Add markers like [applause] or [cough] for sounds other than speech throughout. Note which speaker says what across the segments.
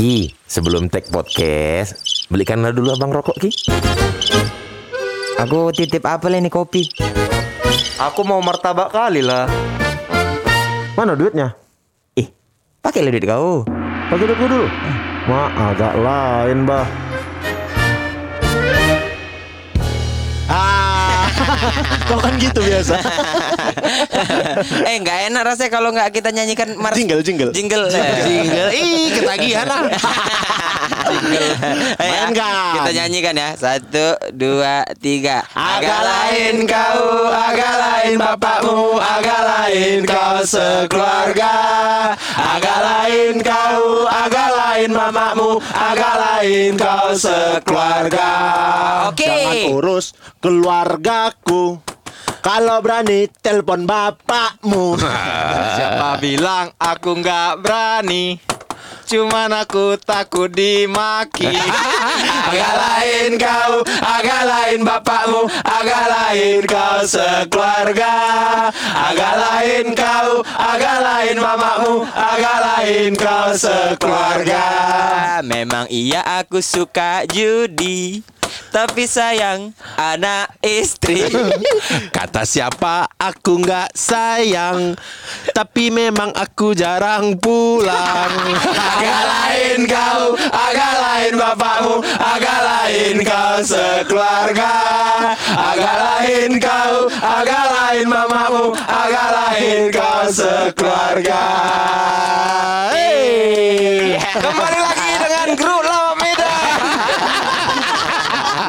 Speaker 1: Ki, sebelum tag podcast, belikanlah dulu abang rokok Ki.
Speaker 2: Aku titip apa ini kopi?
Speaker 3: Aku mau martabak kali lah.
Speaker 4: Mana duitnya?
Speaker 2: Ih, pakai duit kau.
Speaker 4: Pakai duit dulu. Ma, agak lain, bah. Kau kan gitu biasa. [laughs]
Speaker 2: eh, nggak enak rasanya kalau nggak kita nyanyikan mar
Speaker 4: Jingle, jingle.
Speaker 2: jingle.
Speaker 1: Jingle, ih ketagihan ah.
Speaker 2: jingle. Eh, ya,
Speaker 4: Mainkan.
Speaker 2: kita nyanyikan ya. Satu, dua, tiga.
Speaker 4: Agak lain kau, agak lain bapakmu, agak lain kau sekeluarga. Agak lain kau, agak lain mamamu, agak lain kau sekeluarga.
Speaker 2: Oke.
Speaker 4: Jangan urus keluargaku. Kalau berani telepon bapakmu. [laughs]
Speaker 3: Siapa bilang aku nggak berani? Cuman aku takut dimaki. [laughs]
Speaker 4: Agak lain kau, agak lain bapakmu, agak lain kau sekeluarga. Agak lain kau, agak lain mamamu, agak lain kau sekeluarga.
Speaker 2: Memang iya aku suka judi. Tapi sayang anak istri. [laughs]
Speaker 1: Kata siapa aku nggak sayang, tapi memang aku jarang pulang.
Speaker 4: Agak lain kau, agak lain bapakmu, agak lain kau sekeluarga. Agak lain kau, agak lain mamamu, agak lain kau sekeluarga. Hey.
Speaker 3: Kembali lagi dengan grup.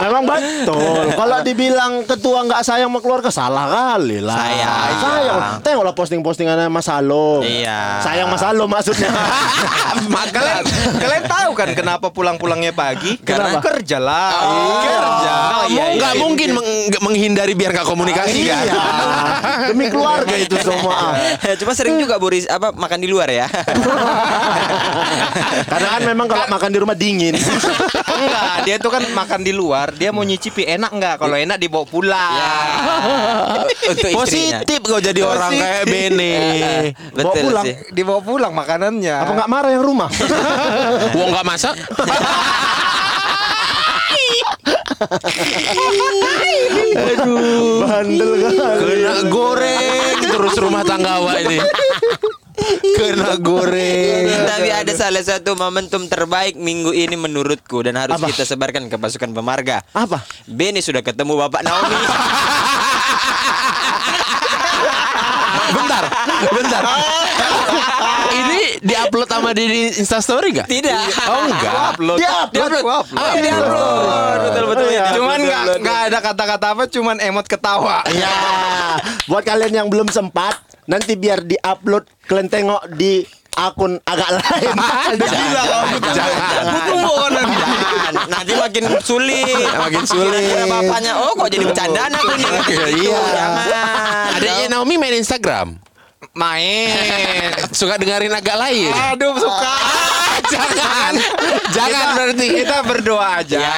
Speaker 4: Memang betul. [laughs] Kalau dibilang ketua nggak sayang sama keluarga salah kali lah.
Speaker 2: Sayang.
Speaker 4: Sayang. Tengoklah posting-postingannya Mas Salo.
Speaker 2: Iya.
Speaker 4: Sayang Mas Salo maksudnya. [laughs]
Speaker 3: Mak, kalian [laughs] kalian tahu kan kenapa pulang-pulangnya pagi?
Speaker 4: Kenapa?
Speaker 3: kerja lah.
Speaker 1: Oh,
Speaker 3: kerja.
Speaker 1: Nggak mu- nggak mungkin meng- menghindari biar nggak komunikasi kan?
Speaker 4: iya. Demi keluarga itu semua.
Speaker 2: Cuma sering juga Boris apa makan di luar ya.
Speaker 4: Karena kan memang kalau makan di rumah dingin.
Speaker 3: Enggak, dia tuh kan makan di luar, dia mau nyicipi enak enggak? Kalau enak dibawa pulang.
Speaker 2: Ya. Untuk.
Speaker 1: Positif kau jadi orang kayak Bene. [laughs]
Speaker 4: Bawa
Speaker 2: Betul
Speaker 4: pulang.
Speaker 2: sih.
Speaker 3: Dibawa pulang makanannya.
Speaker 4: Apa nggak marah yang rumah? [laughs]
Speaker 1: Wong nggak masak?
Speaker 4: Aduh, bandel kali.
Speaker 1: Kena goreng terus rumah tangga awak ini. [laughs] Kena goreng.
Speaker 2: Tapi ada salah satu momentum terbaik minggu ini menurutku dan harus
Speaker 4: Apa?
Speaker 2: kita sebarkan ke pasukan pemarga.
Speaker 4: Apa?
Speaker 2: Benny sudah ketemu Bapak Naomi. [laughs]
Speaker 1: Bentar, bentar. [laughs] Ini diupload sama di Instastory nggak?
Speaker 2: Tidak.
Speaker 1: Oh enggak.
Speaker 3: upload.
Speaker 4: Dia upload.
Speaker 3: Gua upload.
Speaker 1: Ah,
Speaker 2: Ini upload. Betul betul.
Speaker 4: Oh, iya.
Speaker 3: Cuman nggak nggak ada kata-kata apa, cuman emot ketawa.
Speaker 4: Ya, buat kalian yang belum sempat, nanti biar di-upload kalian tengok di akun agak [laughs] lain.
Speaker 3: Gila kamu.
Speaker 1: Jangan.
Speaker 3: Tunggu nanti.
Speaker 2: Makin sulit.
Speaker 1: Makin sulit.
Speaker 2: Kira bapaknya, oh kok jadi bercandaan aku [laughs] nih.
Speaker 1: Iya.
Speaker 2: Gitu.
Speaker 1: Adanya Naomi main Instagram.
Speaker 3: Main. [laughs]
Speaker 1: Suka dengerin agak lain.
Speaker 3: Aduh suka.
Speaker 1: Jangan. Jangan
Speaker 3: Kita-
Speaker 1: berarti.
Speaker 3: Kita berdoa aja.
Speaker 2: Ya.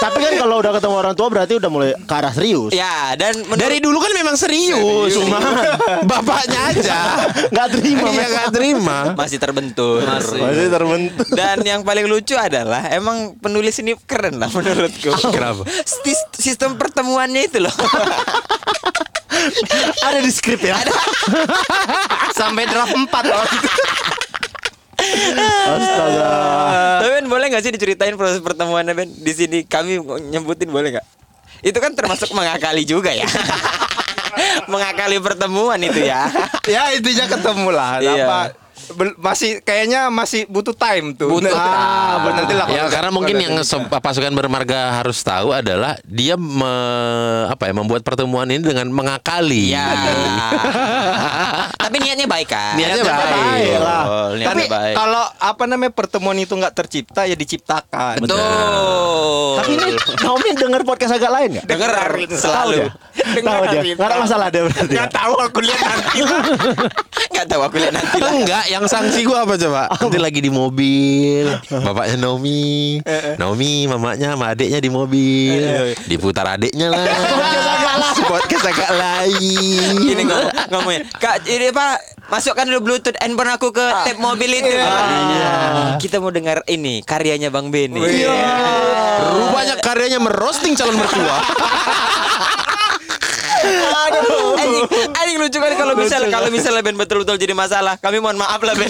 Speaker 4: Tapi kan kalau udah ketemu orang tua berarti udah mulai ke arah serius.
Speaker 2: Ya, dan menurut
Speaker 1: Dari dulu kan memang serius, cuma [laughs] bapaknya aja
Speaker 4: Nggak terima.
Speaker 1: Iya nggak terima.
Speaker 2: masih terbentur.
Speaker 4: Masih terbentuk.
Speaker 2: Dan yang paling lucu adalah emang penulis ini keren lah menurutku. [laughs]
Speaker 1: Kenapa?
Speaker 2: Sis- Sistem pertemuannya itu loh. [laughs]
Speaker 4: Ada di skrip ya.
Speaker 3: Sampai draft 4 loh.
Speaker 4: Astaga.
Speaker 2: Tapi Ben boleh nggak sih diceritain proses pertemuannya Ben? Di sini kami nyebutin boleh nggak? Itu kan termasuk mengakali juga ya. [laughs] mengakali pertemuan itu ya. [laughs]
Speaker 3: ya intinya ketemu lah.
Speaker 2: Iya.
Speaker 3: Apa masih kayaknya masih butuh time tuh.
Speaker 2: Butuh
Speaker 3: ah,
Speaker 2: time.
Speaker 3: nanti lah.
Speaker 1: Ya
Speaker 3: kalau-
Speaker 1: karena mungkin yang pasukan bermarga harus tahu adalah dia me- apa ya membuat pertemuan ini dengan mengakali.
Speaker 2: Iya. [laughs] Tapi niatnya baik kan?
Speaker 1: Niatnya baik.
Speaker 4: baik lah.
Speaker 2: Betul, niatnya
Speaker 3: Tapi
Speaker 2: baik.
Speaker 3: kalau apa namanya pertemuan itu nggak tercipta ya diciptakan.
Speaker 2: Betul.
Speaker 4: Tapi ini Naomi denger podcast agak lain ya?
Speaker 2: Denger
Speaker 4: Tahu
Speaker 2: selalu.
Speaker 4: Tahu dia. Nggak ada masalah dia berarti. ya?
Speaker 3: Nggak tahu aku lihat nanti. [laughs]
Speaker 2: Nggak tahu aku lihat nanti.
Speaker 1: Enggak, yang sanksi gua apa coba? Nanti lagi di mobil, bapaknya Naomi, Naomi, mamanya sama adiknya di mobil, diputar adiknya lah. Podcast agak lain.
Speaker 2: Ini ngomong, ngomongnya Kak ini apa apa masukkan dulu bluetooth handphone aku ke tab mobil itu kita mau dengar ini karyanya bang Benny
Speaker 1: Rupanya karyanya merosting calon mertua.
Speaker 2: Aduh, anjing, anjing lucu kan kalau misalnya kalau misalnya Ben betul-betul jadi masalah. Kami mohon maaf lah Ben.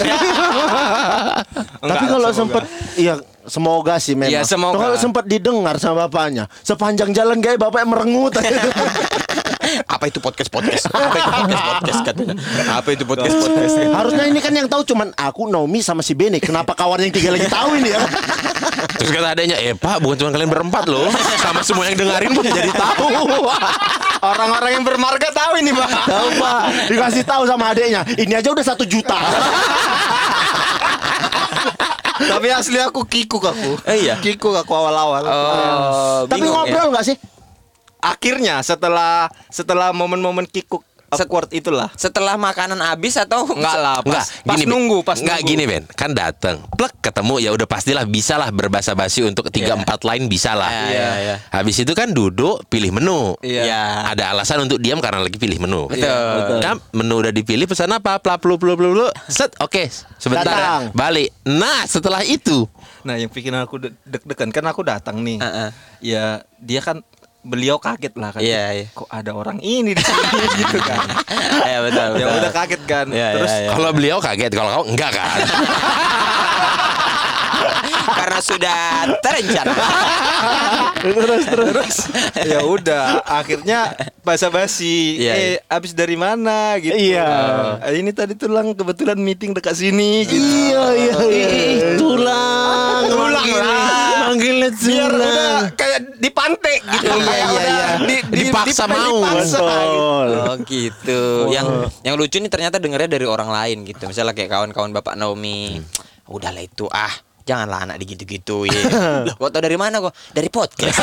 Speaker 2: [laughs]
Speaker 4: Tapi kalau sempat iya semoga sih memang.
Speaker 3: Iya, semoga.
Speaker 4: Kalau sempat didengar sama bapaknya, sepanjang jalan gaya bapak merengut. [laughs]
Speaker 2: Apa itu podcast podcast? Apa itu podcast podcast katanya? Apa itu podcast podcast?
Speaker 4: Harusnya ini kan yang tahu cuman aku, Naomi sama si Bene. Kenapa kawan yang tiga lagi tahu ini ya?
Speaker 1: Terus kata adanya, eh pak bukan cuma kalian berempat loh Sama semua yang dengerin pun jadi tahu
Speaker 3: Orang-orang yang bermarga tahu ini, Pak.
Speaker 4: Tahu Pak, dikasih tahu sama adeknya. Ini aja udah satu juta.
Speaker 3: Tapi asli aku kikuk aku.
Speaker 2: Eh, iya?
Speaker 3: Kikuk aku awal-awal.
Speaker 2: Oh,
Speaker 4: Tapi
Speaker 2: bingung ya.
Speaker 4: ngobrol nggak sih?
Speaker 3: Akhirnya setelah setelah momen-momen kikuk awkward itulah.
Speaker 2: Setelah makanan habis atau
Speaker 3: Enggak lah,
Speaker 1: Enggak,
Speaker 3: pas, pas nunggu, pas
Speaker 1: Enggak
Speaker 3: nunggu.
Speaker 1: gini Ben, kan dateng, plek ketemu ya udah pastilah bisa lah berbahasa basi untuk tiga empat line bisa lah.
Speaker 2: Iya, iya, iya.
Speaker 1: Habis itu kan duduk pilih menu.
Speaker 2: Iya.
Speaker 1: Ada alasan untuk diam karena lagi pilih menu.
Speaker 2: Betul.
Speaker 1: Kan menu udah dipilih pesan apa? Plap plu plu plu plu. Set, oke. Sebentar ya.
Speaker 4: Datang.
Speaker 1: balik. Nah, setelah itu
Speaker 3: Nah, yang bikin aku de- deg-degan kan aku datang nih.
Speaker 2: Heeh.
Speaker 3: Ya, dia kan beliau kaget lah kan.
Speaker 2: Iya, iya.
Speaker 3: Kok ada orang ini di sini [laughs] gitu kan.
Speaker 2: Iya betul.
Speaker 3: Ya
Speaker 2: betul.
Speaker 3: udah kaget kan.
Speaker 2: Iya,
Speaker 3: Terus
Speaker 2: iya, iya.
Speaker 1: kalau beliau kaget, kalau kau enggak kan? [laughs]
Speaker 2: Karena sudah terencana. [laughs]
Speaker 4: terus terus.
Speaker 3: ya udah akhirnya basa-basi
Speaker 2: Iya,
Speaker 3: eh abis dari mana gitu
Speaker 4: Iya.
Speaker 3: Eh, ini tadi tulang kebetulan meeting dekat sini gitu
Speaker 4: Iya iya iya.
Speaker 1: tulang.
Speaker 3: Tulang lah.
Speaker 1: Manggilnya
Speaker 3: biar udah kayak gitu
Speaker 1: Iya,
Speaker 3: Kayak
Speaker 1: iya,
Speaker 3: udah
Speaker 1: iya.
Speaker 3: di- di-
Speaker 1: Dipaksa
Speaker 3: di-
Speaker 1: mau.
Speaker 3: dipaksa, gitu.
Speaker 2: Oh gitu. Yang yang lucu nih ternyata dengarnya dari orang lain gitu. Misalnya kayak kawan-kawan Bapak Naomi. Udahlah itu ah, janganlah anak digitu-gituin. [laughs] Loh, kok tau dari mana kok? Dari podcast.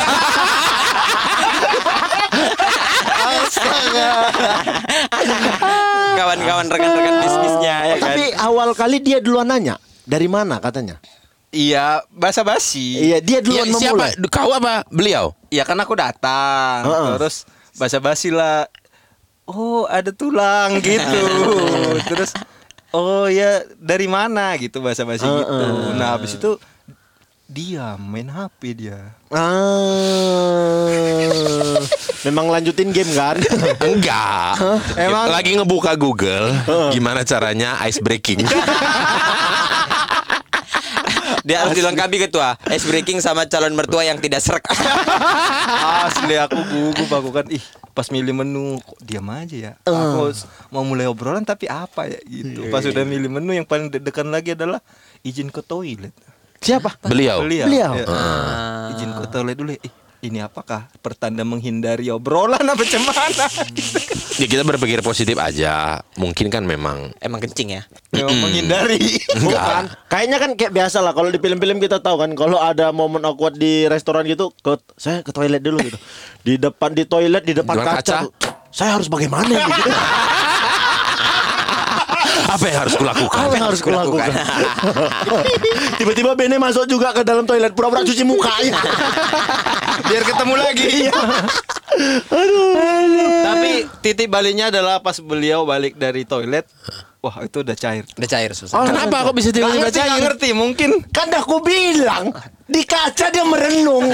Speaker 2: Kawan-kawan rekan-rekan bisnisnya ya kan.
Speaker 4: Tapi awal kali dia duluan nanya. Dari mana katanya?
Speaker 3: Iya basa-basi
Speaker 4: Iya, dia
Speaker 1: Ya,
Speaker 4: duluan memulai.
Speaker 1: siapa? Kau apa? Beliau?
Speaker 3: Iya kan aku datang
Speaker 4: Heeh.
Speaker 3: terus basa-basi lah oh ada tulang [laughs] gitu terus oh ya dari mana gitu basa-basi gitu nah habis itu dia main HP dia
Speaker 4: Ah. [laughs] Memang lanjutin game kan? [laughs]
Speaker 1: Enggak.
Speaker 3: Emang-
Speaker 1: lagi ngebuka Google gimana caranya ice breaking.
Speaker 2: Dia harus dilengkapi ketua ice breaking sama calon mertua yang tidak serak. [laughs]
Speaker 3: asli aku gugup aku kan ih pas milih menu kok diam aja ya aku s- mau mulai obrolan tapi apa ya gitu pas udah milih menu yang paling deg-degan lagi adalah izin ke toilet
Speaker 4: Siapa?
Speaker 1: Beliau.
Speaker 3: Beliau.
Speaker 4: Beliau.
Speaker 3: Ya. Izin ke toilet dulu. ya. Ini apakah pertanda menghindari obrolan apa cemana? [laughs]
Speaker 1: Ya kita berpikir positif aja. Mungkin kan memang
Speaker 2: Emang kencing ya.
Speaker 3: Memang menghindari. [laughs]
Speaker 4: Bukan. Kayaknya kan kayak biasa lah kalau di film-film kita tahu kan kalau ada momen awkward di restoran gitu, ke saya ke toilet dulu gitu. Di depan di toilet di depan kaca.
Speaker 1: kaca.
Speaker 4: Saya harus bagaimana [laughs] gitu.
Speaker 1: Apa yang harus kulakukan?
Speaker 4: Apa yang harus kulakukan? [laughs] Tiba-tiba Bene masuk juga ke dalam toilet pura-pura cuci mukanya. [laughs]
Speaker 3: Biar ketemu lagi. [laughs] Tapi titik baliknya adalah pas beliau balik dari toilet. Wah itu udah cair.
Speaker 2: Udah cair susah.
Speaker 4: Oh,
Speaker 1: Kenapa kok bisa tiba-tiba cair?
Speaker 3: ngerti. Mungkin
Speaker 4: Kan dah aku bilang di kaca dia merenung.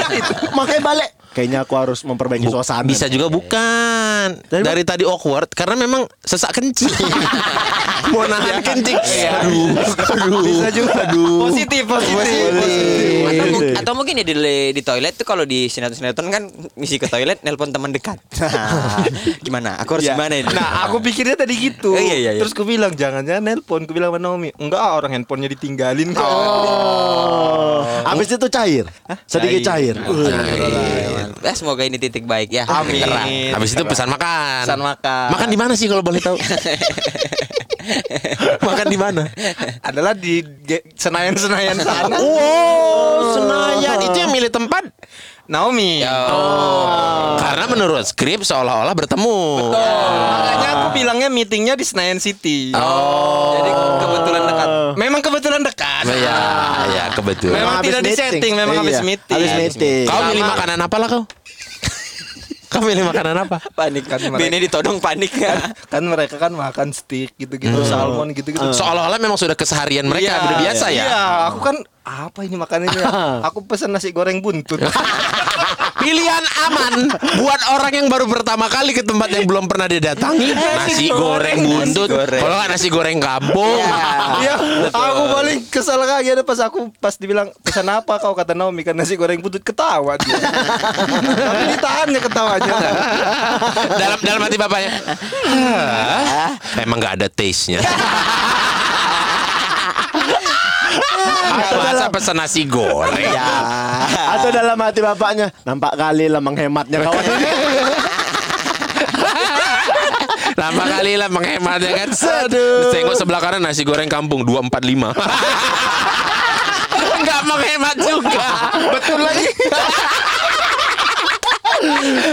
Speaker 4: Makanya balik. Kayaknya aku harus memperbaiki
Speaker 1: Bu-
Speaker 4: suasana.
Speaker 1: Bisa juga bukan.
Speaker 4: Dari
Speaker 1: Dari, tadi awkward karena memang sesak kencing. [laughs] Mau nahan kencing. Aduh, aduh.
Speaker 3: bisa juga. Positif, positif.
Speaker 2: Atau, mu- atau mungkin ya di, di toilet tuh kalau di sinetron-sinetron kan misi ke toilet nelpon teman dekat. gimana? Aku harus
Speaker 3: Ya.
Speaker 2: gimana ini?
Speaker 3: Nah, aku pikirnya tadi gitu.
Speaker 2: Oh, iya, iya, iya.
Speaker 3: Terus aku bilang jangan-jangan nelpon. Aku bilang sama Naomi, enggak orang handphonenya ditinggalin kok.
Speaker 4: Oh. Habis itu cair. Sedikit cair.
Speaker 2: Eh, semoga ini titik baik ya.
Speaker 3: Amin.
Speaker 2: Terang.
Speaker 1: Habis itu pesan makan.
Speaker 3: Pesan makan.
Speaker 1: Makan di mana sih kalau boleh tahu? [laughs] makan di mana?
Speaker 3: Adalah di ge- Senayan-Senayan [laughs] sana.
Speaker 1: Oh, Senayan itu yang milih tempat.
Speaker 3: Naomi.
Speaker 2: Oh.
Speaker 1: Karena menurut skrip seolah-olah bertemu.
Speaker 3: Makanya aku bilangnya meetingnya di Senayan City.
Speaker 1: Oh.
Speaker 3: Jadi kebetulan dekat. Memang kebetulan dekat.
Speaker 1: Ya, ya kebetulan.
Speaker 3: Memang tidak
Speaker 4: meeting.
Speaker 3: disetting, memang
Speaker 4: Iya,
Speaker 3: habis meeting.
Speaker 4: habis meeting.
Speaker 1: Kau milih makanan apa lah kau? [laughs] Kamu milih makanan apa?
Speaker 2: panik
Speaker 3: Kan mereka-
Speaker 2: Bini ditodong panik
Speaker 3: kan mereka kan makan steak gitu-gitu, salmon gitu-gitu.
Speaker 1: Seolah-olah memang sudah keseharian mereka
Speaker 3: Iya,
Speaker 1: udah biasa ya.
Speaker 3: Iya, aku kan apa ini makanannya? [laughs] aku pesan nasi goreng buntut. [laughs]
Speaker 1: Pilihan aman buat orang yang baru pertama kali ke tempat yang belum pernah didatangi. Nasi goreng buntut. Kalau nggak nasi goreng kampung.
Speaker 3: Iya, aku paling kesal lagi ada pas aku pas dibilang pesan apa kau kata Naomi kan nasi goreng buntut ketawa dia. Tapi ditahannya ketawanya.
Speaker 1: dalam dalam hati bapaknya. "Hah, emang nggak ada taste-nya. [laughs] Masa pesan nasi goreng?
Speaker 4: Atau dalam hati bapaknya nampak kali lah menghematnya kawan.
Speaker 1: Lama kali lah menghematnya kan. Aduh. Tengok sebelah kanan nasi goreng kampung 245. [laughs] Enggak menghemat juga. Betul lagi.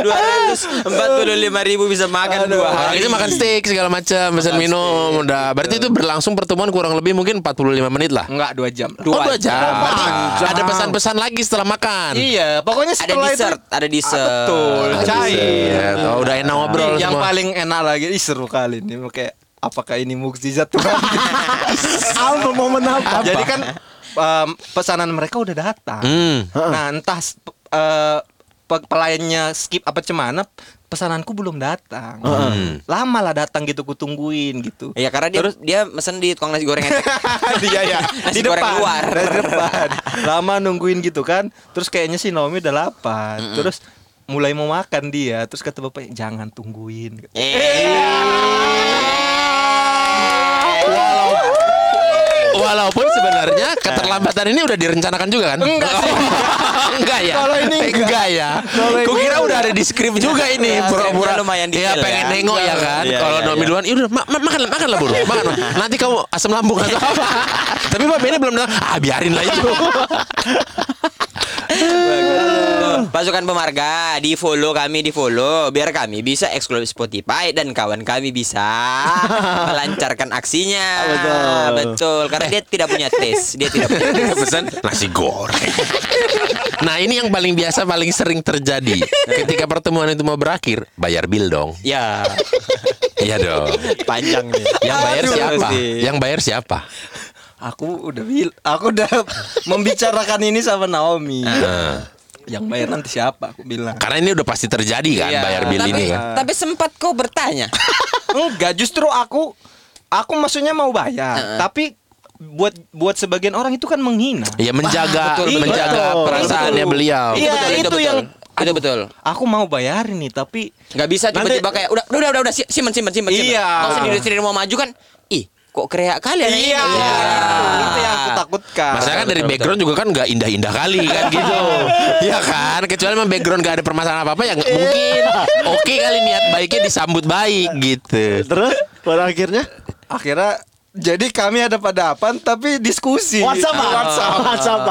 Speaker 2: Dua ratus empat puluh lima ribu bisa makan dua
Speaker 1: Orang
Speaker 2: hari
Speaker 1: itu makan steak segala macam, pesan minum, udah. Berarti itu berlangsung pertemuan kurang lebih mungkin 45 menit lah.
Speaker 3: Enggak dua jam.
Speaker 1: oh, dua jam. Berarti ada pesan-pesan lagi setelah makan.
Speaker 3: Iya, pokoknya
Speaker 2: ada
Speaker 3: setelah
Speaker 2: dessert
Speaker 3: itu
Speaker 2: ada dessert
Speaker 3: betul, cair.
Speaker 1: Oh, udah enak ngobrol
Speaker 3: yang
Speaker 1: semua.
Speaker 3: paling enak lagi, ih seru kali nih kayak apakah ini mukjizat Tuhan? [laughs]
Speaker 4: Apa momen apa?
Speaker 3: Jadi kan em, pesanan mereka udah datang.
Speaker 1: Hmm.
Speaker 3: Nah, entah eh, pe- pelayannya skip apa cemana, pesananku belum datang. Lama lah datang gitu kutungguin gitu.
Speaker 2: Iya karena dia dia mesen di tukang nasi goreng etek.
Speaker 3: Dia ya
Speaker 2: Nasi
Speaker 3: di
Speaker 2: goreng
Speaker 3: depan,
Speaker 2: luar.
Speaker 3: di depan. Lama nungguin gitu kan. Terus kayaknya si Naomi udah lapar. Terus mulai mau makan dia. Terus kata bapaknya jangan tungguin. [laughs]
Speaker 1: Walaupun [laughs] sebenarnya keterlambatan ini udah direncanakan juga kan?
Speaker 3: Enggak sih. [laughs]
Speaker 1: enggak ya.
Speaker 3: Kalau ini enggak.
Speaker 1: ya.
Speaker 3: Ini
Speaker 1: Kukira udah ada di skrip juga ini.
Speaker 2: Ya,
Speaker 1: Pura-pura
Speaker 2: lumayan
Speaker 1: Iya,
Speaker 2: detail
Speaker 1: pengen
Speaker 2: ya.
Speaker 1: nengok ya kan.
Speaker 2: Iya,
Speaker 1: Kalau
Speaker 2: iya,
Speaker 1: Nomi
Speaker 2: iya.
Speaker 1: duluan, "Ih, udah ma- ma- makan makan lah buru. Makan. [laughs] Nanti kamu asam lambung atau apa. Tapi Mbak Beni belum datang. Ah, biarin lah itu.
Speaker 2: Pasukan pemarga di follow kami di follow biar kami bisa eksklusif Spotify dan kawan kami bisa [laughs] melancarkan aksinya.
Speaker 4: Betul.
Speaker 2: Betul, karena dia tidak punya tes, dia tidak punya [laughs] tes.
Speaker 1: Pesan nasi goreng. [laughs] Nah, ini yang paling biasa paling sering terjadi. Ketika pertemuan itu mau berakhir, bayar bill dong.
Speaker 2: Ya,
Speaker 1: Iya dong.
Speaker 2: panjang nih.
Speaker 1: Yang bayar
Speaker 2: Aduh,
Speaker 1: siapa?
Speaker 2: sih.
Speaker 1: Yang bayar siapa?
Speaker 3: Aku udah bil, aku udah membicarakan ini sama Naomi.
Speaker 1: Nah,
Speaker 3: Yang bayar nanti siapa? Aku bilang.
Speaker 1: karena ini udah pasti terjadi kan
Speaker 3: Iya.
Speaker 1: bayar bill
Speaker 2: tapi,
Speaker 1: ini kan.
Speaker 2: tapi sempat kau bertanya. [laughs]
Speaker 3: Enggak, justru aku aku maksudnya mau bayar, tapi buat buat sebagian orang itu kan menghina.
Speaker 1: Ya menjaga
Speaker 2: betul, betul.
Speaker 1: menjaga
Speaker 4: Betul.
Speaker 1: perasaannya
Speaker 3: Betul.
Speaker 1: beliau.
Speaker 3: Iya,
Speaker 2: betul,
Speaker 3: itu
Speaker 2: betul.
Speaker 3: yang-
Speaker 2: itu betul.
Speaker 3: Aku mau bayarin nih, tapi
Speaker 2: Nggak bisa tiba-tiba kayak udah udah udah udah, udah si- simpen simpen simpen.
Speaker 3: Iya.
Speaker 2: Kau sendiri sendiri mau maju kan? Kok kreak kali anak ini?
Speaker 3: iya, itu, itu yang aku takutkan.
Speaker 1: Masalahnya kan dari background juga kan nggak indah-indah kali kan gitu. [laughs] Iya kan? Kecuali memang background nggak ada permasalahan apa-apa ya nggak mungkin. Oke kali niat baiknya disambut baik gitu.
Speaker 4: Terus pada akhirnya
Speaker 3: Akhirnya jadi kami ada pada tapi diskusi.
Speaker 4: WhatsApp
Speaker 3: Di WhatsApp.
Speaker 4: WhatsApp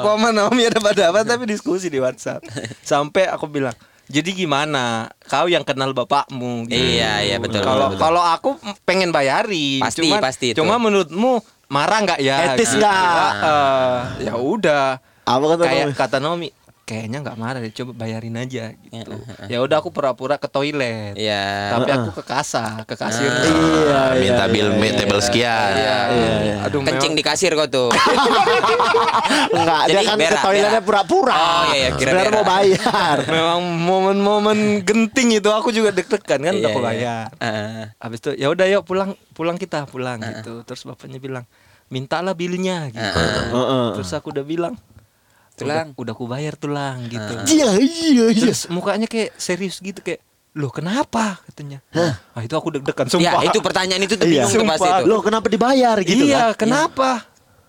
Speaker 3: Aku sama Naomi ada pada tapi diskusi di WhatsApp. Sampai aku bilang, "Jadi gimana? Kau yang kenal bapakmu." gitu.
Speaker 2: Iya, iya, betul,
Speaker 3: Kalau kalau aku pengen bayarin,
Speaker 2: Pasti,
Speaker 3: cuman,
Speaker 2: pasti itu.
Speaker 3: Cuma menurutmu marah nggak ya?
Speaker 4: Etis
Speaker 3: Gitu.
Speaker 4: nggak?
Speaker 3: Heeh. ya udah.
Speaker 4: apa kata
Speaker 3: Kayak
Speaker 4: Naomi?
Speaker 3: kata Naomi, kayaknya nggak marah deh, coba bayarin aja gitu. Ya udah aku pura-pura ke toilet.
Speaker 2: Iya.
Speaker 3: Tapi aku ke kasa, ke kasir.
Speaker 4: Iya,
Speaker 1: Minta
Speaker 4: iya,
Speaker 1: bill
Speaker 4: iya,
Speaker 1: iya, table sekian.
Speaker 3: Iya, iya. Aduh,
Speaker 2: Kencing di kasir kau tuh.
Speaker 4: Enggak, dia
Speaker 2: Jadi
Speaker 4: kan ke
Speaker 2: berak,
Speaker 4: toiletnya
Speaker 2: berak.
Speaker 4: pura-pura.
Speaker 2: Oh, iya, iya, kira
Speaker 4: mau bayar. [laughs]
Speaker 3: memang momen-momen genting itu aku juga deg-degan kan udah
Speaker 2: Iya,
Speaker 3: aku
Speaker 2: iya.
Speaker 3: bayar.
Speaker 2: Ah.
Speaker 3: Habis itu ya udah yuk pulang pulang kita pulang gitu. Terus bapaknya bilang mintalah bilnya gitu. Terus aku udah bilang
Speaker 2: Tulang.
Speaker 3: Udah, udah aku bayar tulang gitu.
Speaker 4: Iya, iya, iya.
Speaker 3: Terus mukanya kayak serius gitu kayak Loh kenapa katanya Ah itu aku deg-degan sumpah
Speaker 2: Ya, itu pertanyaan itu tuh
Speaker 4: Iya.
Speaker 2: bingung tuh pasti
Speaker 3: Sumpah.
Speaker 2: itu.
Speaker 4: Loh, kenapa dibayar gitu
Speaker 3: Iya
Speaker 4: kan?
Speaker 3: kenapa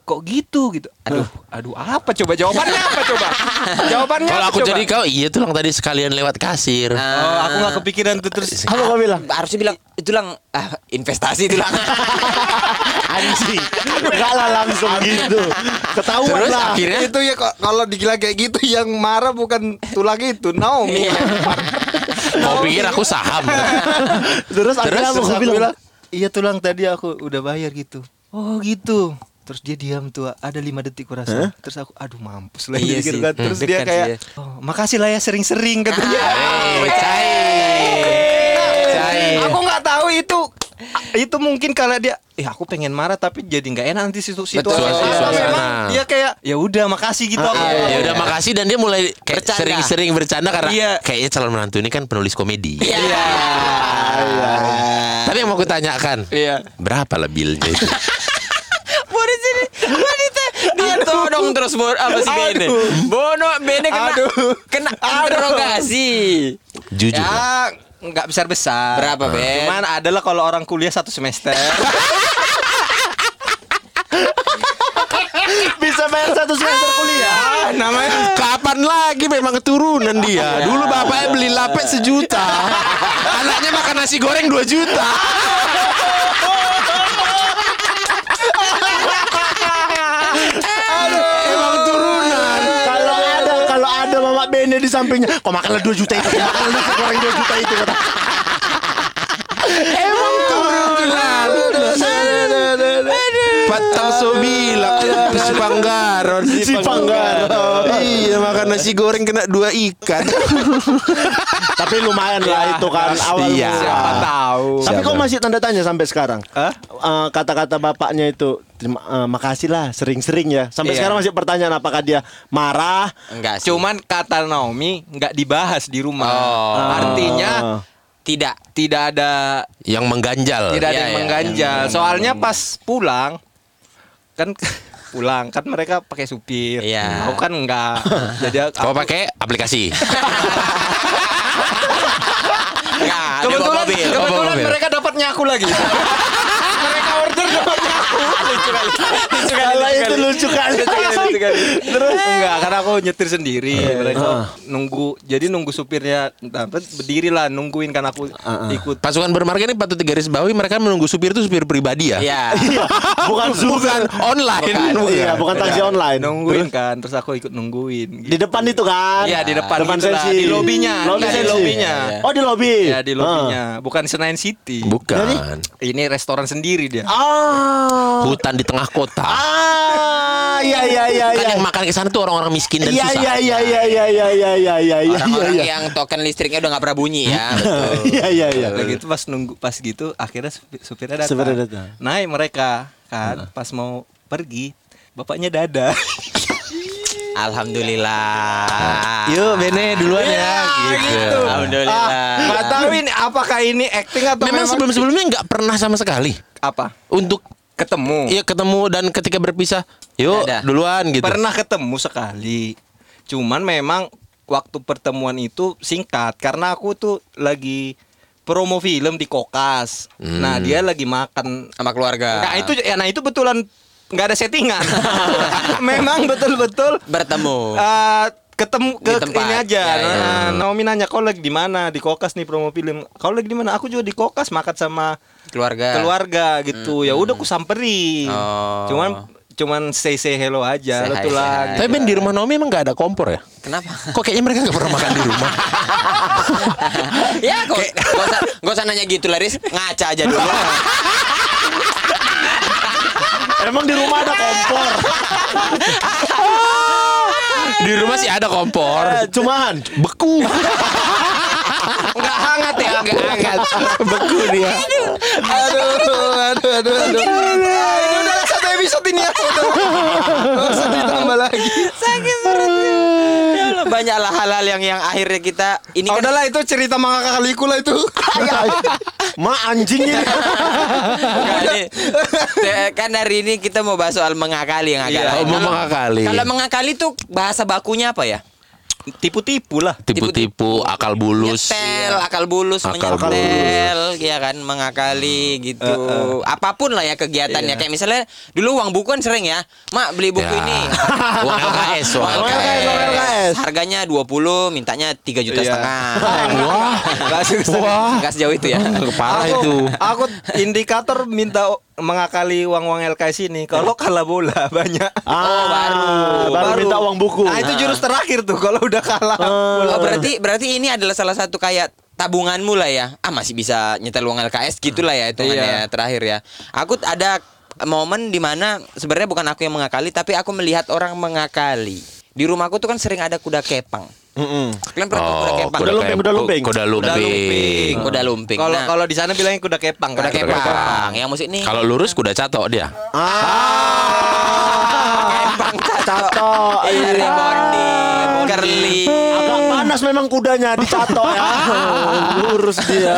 Speaker 3: Kok gitu gitu Aduh aduh apa coba jawabannya apa coba [laughs] Jawabannya
Speaker 1: Kalau aku
Speaker 3: coba?
Speaker 1: jadi kau, iya tulang tadi sekalian lewat kasir.
Speaker 3: Oh aku gak kepikiran tuh terus
Speaker 4: Apa kau bilang?
Speaker 2: Harusnya bilang itu lang ah, investasi itu lang. [laughs]
Speaker 4: Anjing. Enggak lah langsung gitu. Ketahuan
Speaker 1: Terus
Speaker 4: lah.
Speaker 1: akhirnya
Speaker 3: itu ya kok kalau digila kayak gitu yang marah bukan tulang itu Naomi [laughs]
Speaker 1: mau pikir aku saham.
Speaker 4: Terus akhirnya
Speaker 3: terus
Speaker 4: aku
Speaker 3: aku
Speaker 4: bilang
Speaker 3: iya tulang tadi aku udah bayar gitu oh gitu Terus dia diam tuh ada lima detik kurasa. Terus aku aduh mampus lah
Speaker 2: Iya
Speaker 3: gitu
Speaker 2: sih.
Speaker 3: kan. Terus dia
Speaker 2: Dekat
Speaker 3: kayak
Speaker 2: sih
Speaker 3: oh, makasih lah ya sering-sering katanya.
Speaker 1: Eh, cair. Cair.
Speaker 3: aku nggak tahu itu itu mungkin kalau dia eh aku pengen marah tapi jadi nggak enak nanti situ situasi
Speaker 1: suasana.
Speaker 3: memang dia kayak ya udah makasih gitu aku.
Speaker 1: Ya udah makasih dan dia mulai kayak sering-sering bercanda karena
Speaker 3: Iya.
Speaker 1: kayaknya calon menantu ini kan penulis komedi.
Speaker 2: Iya.
Speaker 1: Tapi yang mau aku tanyakan,
Speaker 3: Iya.
Speaker 1: berapa lah bilnya itu? [laughs]
Speaker 2: Boris ini wanita dia todong terus bor apa sih Bene? Bono Bene kena
Speaker 3: Aduh.
Speaker 2: kena interogasi.
Speaker 1: Jujur.
Speaker 3: Ya nggak besar besar.
Speaker 2: Berapa, Ben?
Speaker 3: Cuman adalah kalau orang kuliah satu semester. [laughs]
Speaker 4: Bisa bayar satu semester kuliah.
Speaker 3: ah, namanya
Speaker 1: Kapan lagi memang keturunan dia? Dulu bapaknya beli lapet sejuta. [laughs] Anaknya makan nasi goreng 2 juta. [laughs] Emang turunan.
Speaker 4: Kalau ada kalau ada Bene di sampingnya, kok makanlah 2 juta itu, kok makanlah 2 juta itu [laughs] kata.
Speaker 1: Emang Patang sobila si Panggaron
Speaker 4: Si Panggaron.
Speaker 1: Iya makan nasi goreng kena dua ikan [laughs]
Speaker 4: Tapi lumayan lah itu kan awal
Speaker 1: Iya.
Speaker 4: mula.
Speaker 3: siapa tahu.
Speaker 4: Tapi
Speaker 1: Siapa?
Speaker 4: kok masih tanda tanya sampai sekarang? Eh, kata-kata bapaknya itu terima eh, makasih lah sering-sering ya. Sampai
Speaker 3: Iya.
Speaker 4: sekarang masih pertanyaan apakah dia marah?
Speaker 2: Enggak sih.
Speaker 3: Cuman kata Naomi nggak dibahas di rumah.
Speaker 2: Oh.
Speaker 3: Artinya
Speaker 2: tidak
Speaker 3: tidak ada
Speaker 1: Yang mengganjal
Speaker 3: tidak ada
Speaker 2: Iya,
Speaker 3: yang
Speaker 2: iya,
Speaker 3: mengganjal. Soalnya pas pulang kan [laughs] pulang kan mereka pakai supir.
Speaker 2: Iya.
Speaker 3: Aku kan enggak. Jadi
Speaker 1: Kau [laughs]
Speaker 3: aku-
Speaker 1: pakai aplikasi [laughs]
Speaker 2: enggak
Speaker 3: kebetulan
Speaker 2: mobil.
Speaker 3: Kebetulan
Speaker 1: mobil.
Speaker 3: mereka dapat nyaku lagi. mereka order dapat nyaku. Lucu kali. Lucu kali.
Speaker 4: Kalau itu lucu kali.
Speaker 3: Lucu kali. Terus enggak karena aku nyetir sendiri. Mereka nunggu jadi nunggu supirnya dapat berdiri lah nungguin kan aku ikut
Speaker 1: Pasukan bermarga ini patut digaris bawahi mereka menunggu supir itu supir pribadi ya.
Speaker 2: Iya. [laughs]
Speaker 4: Iya, bukan
Speaker 1: Bukan online.
Speaker 4: Iya, bukan taksi online.
Speaker 3: nungguin kan terus aku ikut nungguin
Speaker 4: Di depan itu kan?
Speaker 3: Iya di depan,
Speaker 4: depan
Speaker 3: gitu di lobinya di lobinya
Speaker 4: Oh di lobi.
Speaker 3: ya di lobinya bukan Senayan City
Speaker 1: Bukan.
Speaker 3: ini restoran sendiri dia
Speaker 4: Ah.
Speaker 1: Hutan di tengah kota.
Speaker 4: Ah, iya iya iya
Speaker 1: Kan
Speaker 4: iya.
Speaker 1: yang makan ke sana tuh orang-orang miskin dan
Speaker 4: Iya
Speaker 1: susah.
Speaker 4: iya iya iya iya iya iya iya iya iya
Speaker 2: Orang-orang
Speaker 4: iya.
Speaker 2: yang token listriknya udah nggak pernah bunyi ya. Betul.
Speaker 4: Iya iya iya.
Speaker 3: Udah gitu pas nunggu pas gitu akhirnya supi- supirnya datang.
Speaker 4: Supirnya datang.
Speaker 3: Naik mereka kan pas mau pergi bapaknya dada.
Speaker 2: Alhamdulillah.
Speaker 3: Yuk Bene duluan ya gitu.
Speaker 2: Alhamdulillah.
Speaker 3: Ah, Nggak tahu ini apakah ini acting atau
Speaker 1: Memang sebelum-sebelumnya nggak pernah sama sekali
Speaker 3: apa?
Speaker 1: untuk
Speaker 3: Ketemu.
Speaker 1: Iya ketemu dan ketika berpisah, yuk duluan gitu.
Speaker 3: Pernah ketemu sekali. Cuman memang waktu pertemuan itu singkat karena aku tuh lagi promo film di Kokas. Nah, dia lagi makan
Speaker 2: sama keluarga.
Speaker 3: Nah itu ya nah itu betulan nggak ada settingan. [laughs] Memang betul-betul
Speaker 2: bertemu.
Speaker 3: eh, ketemu
Speaker 2: Di
Speaker 3: ke
Speaker 2: tempat.
Speaker 3: ini aja.
Speaker 2: Ya, ya.
Speaker 3: Nah, Naomi nanya kau lagi di mana? Di Kokas nih promo film. Kau lagi di mana? Aku juga di Kokas makan sama
Speaker 2: keluarga.
Speaker 3: keluarga gitu. Ya udah aku samperin.
Speaker 2: Oh.
Speaker 3: Cuman cuman say say hello aja
Speaker 2: Say say hi.
Speaker 1: Tapi Ben di rumah Naomi emang nggak ada kompor ya?
Speaker 2: Kenapa?
Speaker 1: Kok kayaknya mereka nggak pernah makan di rumah? [laughs]
Speaker 2: ya kok gak usah, gak usah nanya gitu Laris ngaca aja dulu
Speaker 4: Emang di rumah ada kompor. [laughs]
Speaker 1: di rumah sih ada kompor.
Speaker 4: Eh, Cuman
Speaker 1: Beku. [laughs]
Speaker 3: Nggak hangat ya?
Speaker 1: Nggak hangat. Beku dia.
Speaker 3: aduh, aduh, aduh, aduh. Ah, ini udah satu episode ini ya. [laughs] Nggak usah ditambah lagi.
Speaker 2: sakit banyaklah hal-hal yang yang akhirnya kita ini
Speaker 3: Oh,
Speaker 2: kan
Speaker 3: udahlah itu cerita mangga kaliku lah itu. [laughs]
Speaker 4: Ma anjing ini.
Speaker 2: Te- kan hari ini kita mau bahas soal mengakali yang agak
Speaker 3: Iya,
Speaker 2: lain. Kalau-
Speaker 1: mengakali.
Speaker 2: Kalau mengakali tuh bahasa bakunya apa ya?
Speaker 3: Tipu-tipu lah.
Speaker 1: Tipu-tipu, akal bulus.
Speaker 2: Nyetel, akal bulus,
Speaker 1: Akal
Speaker 2: menyetel, ya kan, mengakali gitu. Apa pun lah ya kegiatannya. Kayak misalnya dulu uang buku kan sering ya, Mak beli buku
Speaker 1: Ya.
Speaker 2: ini. [laughs]
Speaker 1: Uang LKS, uang
Speaker 2: Uang
Speaker 1: LKS.
Speaker 4: uang LKS.
Speaker 2: Harganya 20, mintanya 3 juta
Speaker 3: Iya.
Speaker 2: setengah.
Speaker 1: Wah.
Speaker 3: Nggak.
Speaker 2: Enggak sejauh itu ya.
Speaker 1: Parah
Speaker 3: aku,
Speaker 1: itu.
Speaker 3: Aku indikator minta mengakali uang-uang LKS ini. Kalau kalah bola [laughs] banyak.
Speaker 4: Ah,
Speaker 2: baru.
Speaker 4: baru minta uang buku.
Speaker 3: Nah itu jurus terakhir tuh kalau udah kalah.
Speaker 2: Oh, berarti berarti ini adalah salah satu kayak tabunganmu lah ya. Ah masih bisa nyetel uang LKS gitulah ya hitungannya
Speaker 3: Iya.
Speaker 2: ya, terakhir ya. Aku ada momen di mana sebenarnya bukan aku yang mengakali tapi aku melihat orang mengakali. Di rumahku tuh kan sering ada kuda kepang.
Speaker 4: Mm-mm.
Speaker 2: Kalian pernah tahu kuda kepang?
Speaker 4: kuda lumping, kuda lumping.
Speaker 1: Kuda lumping.
Speaker 2: Kuda lumping.
Speaker 3: Kalau
Speaker 2: Nah,
Speaker 3: kalau di sana bilangnya kuda kepang
Speaker 2: kuda
Speaker 3: kan?
Speaker 2: kepang. Yang musik nih.
Speaker 1: Kalau lurus kuda catok dia.
Speaker 2: kepang
Speaker 4: Cato,
Speaker 2: Iya, curly.
Speaker 4: Agak panas memang kudanya dicatok ya. [laughs] Lurus dia.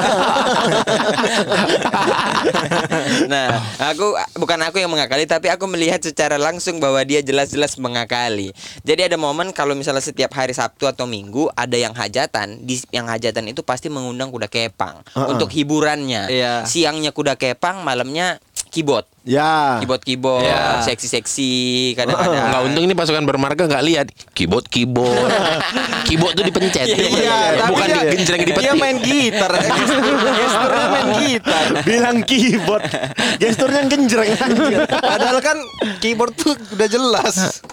Speaker 2: Nah, aku bukan aku yang mengakali tapi aku melihat secara langsung bahwa dia jelas-jelas mengakali. Jadi ada momen kalau misalnya setiap hari Sabtu atau Minggu ada yang hajatan, di yang hajatan itu pasti mengundang kuda kepang untuk hiburannya.
Speaker 3: Iya.
Speaker 2: Siangnya kuda kepang, malamnya keyboard.
Speaker 4: Ya.
Speaker 2: Keyboard-keyboard,
Speaker 3: Iya.
Speaker 2: seksi-seksi kadang-kadang.
Speaker 1: Enggak untung ini pasukan bermarga nggak lihat keyboard keyboard. [laughs] keyboard tuh dipencet.
Speaker 3: Iya, tapi
Speaker 1: bukan
Speaker 3: dia-
Speaker 1: digenjreng
Speaker 3: Dia
Speaker 1: dipetik.
Speaker 3: main gitar. [laughs] Gesturnya main gitar.
Speaker 4: Bilang keyboard. Gesturnya genjreng anjir. [laughs]
Speaker 3: Padahal kan keyboard tuh udah jelas.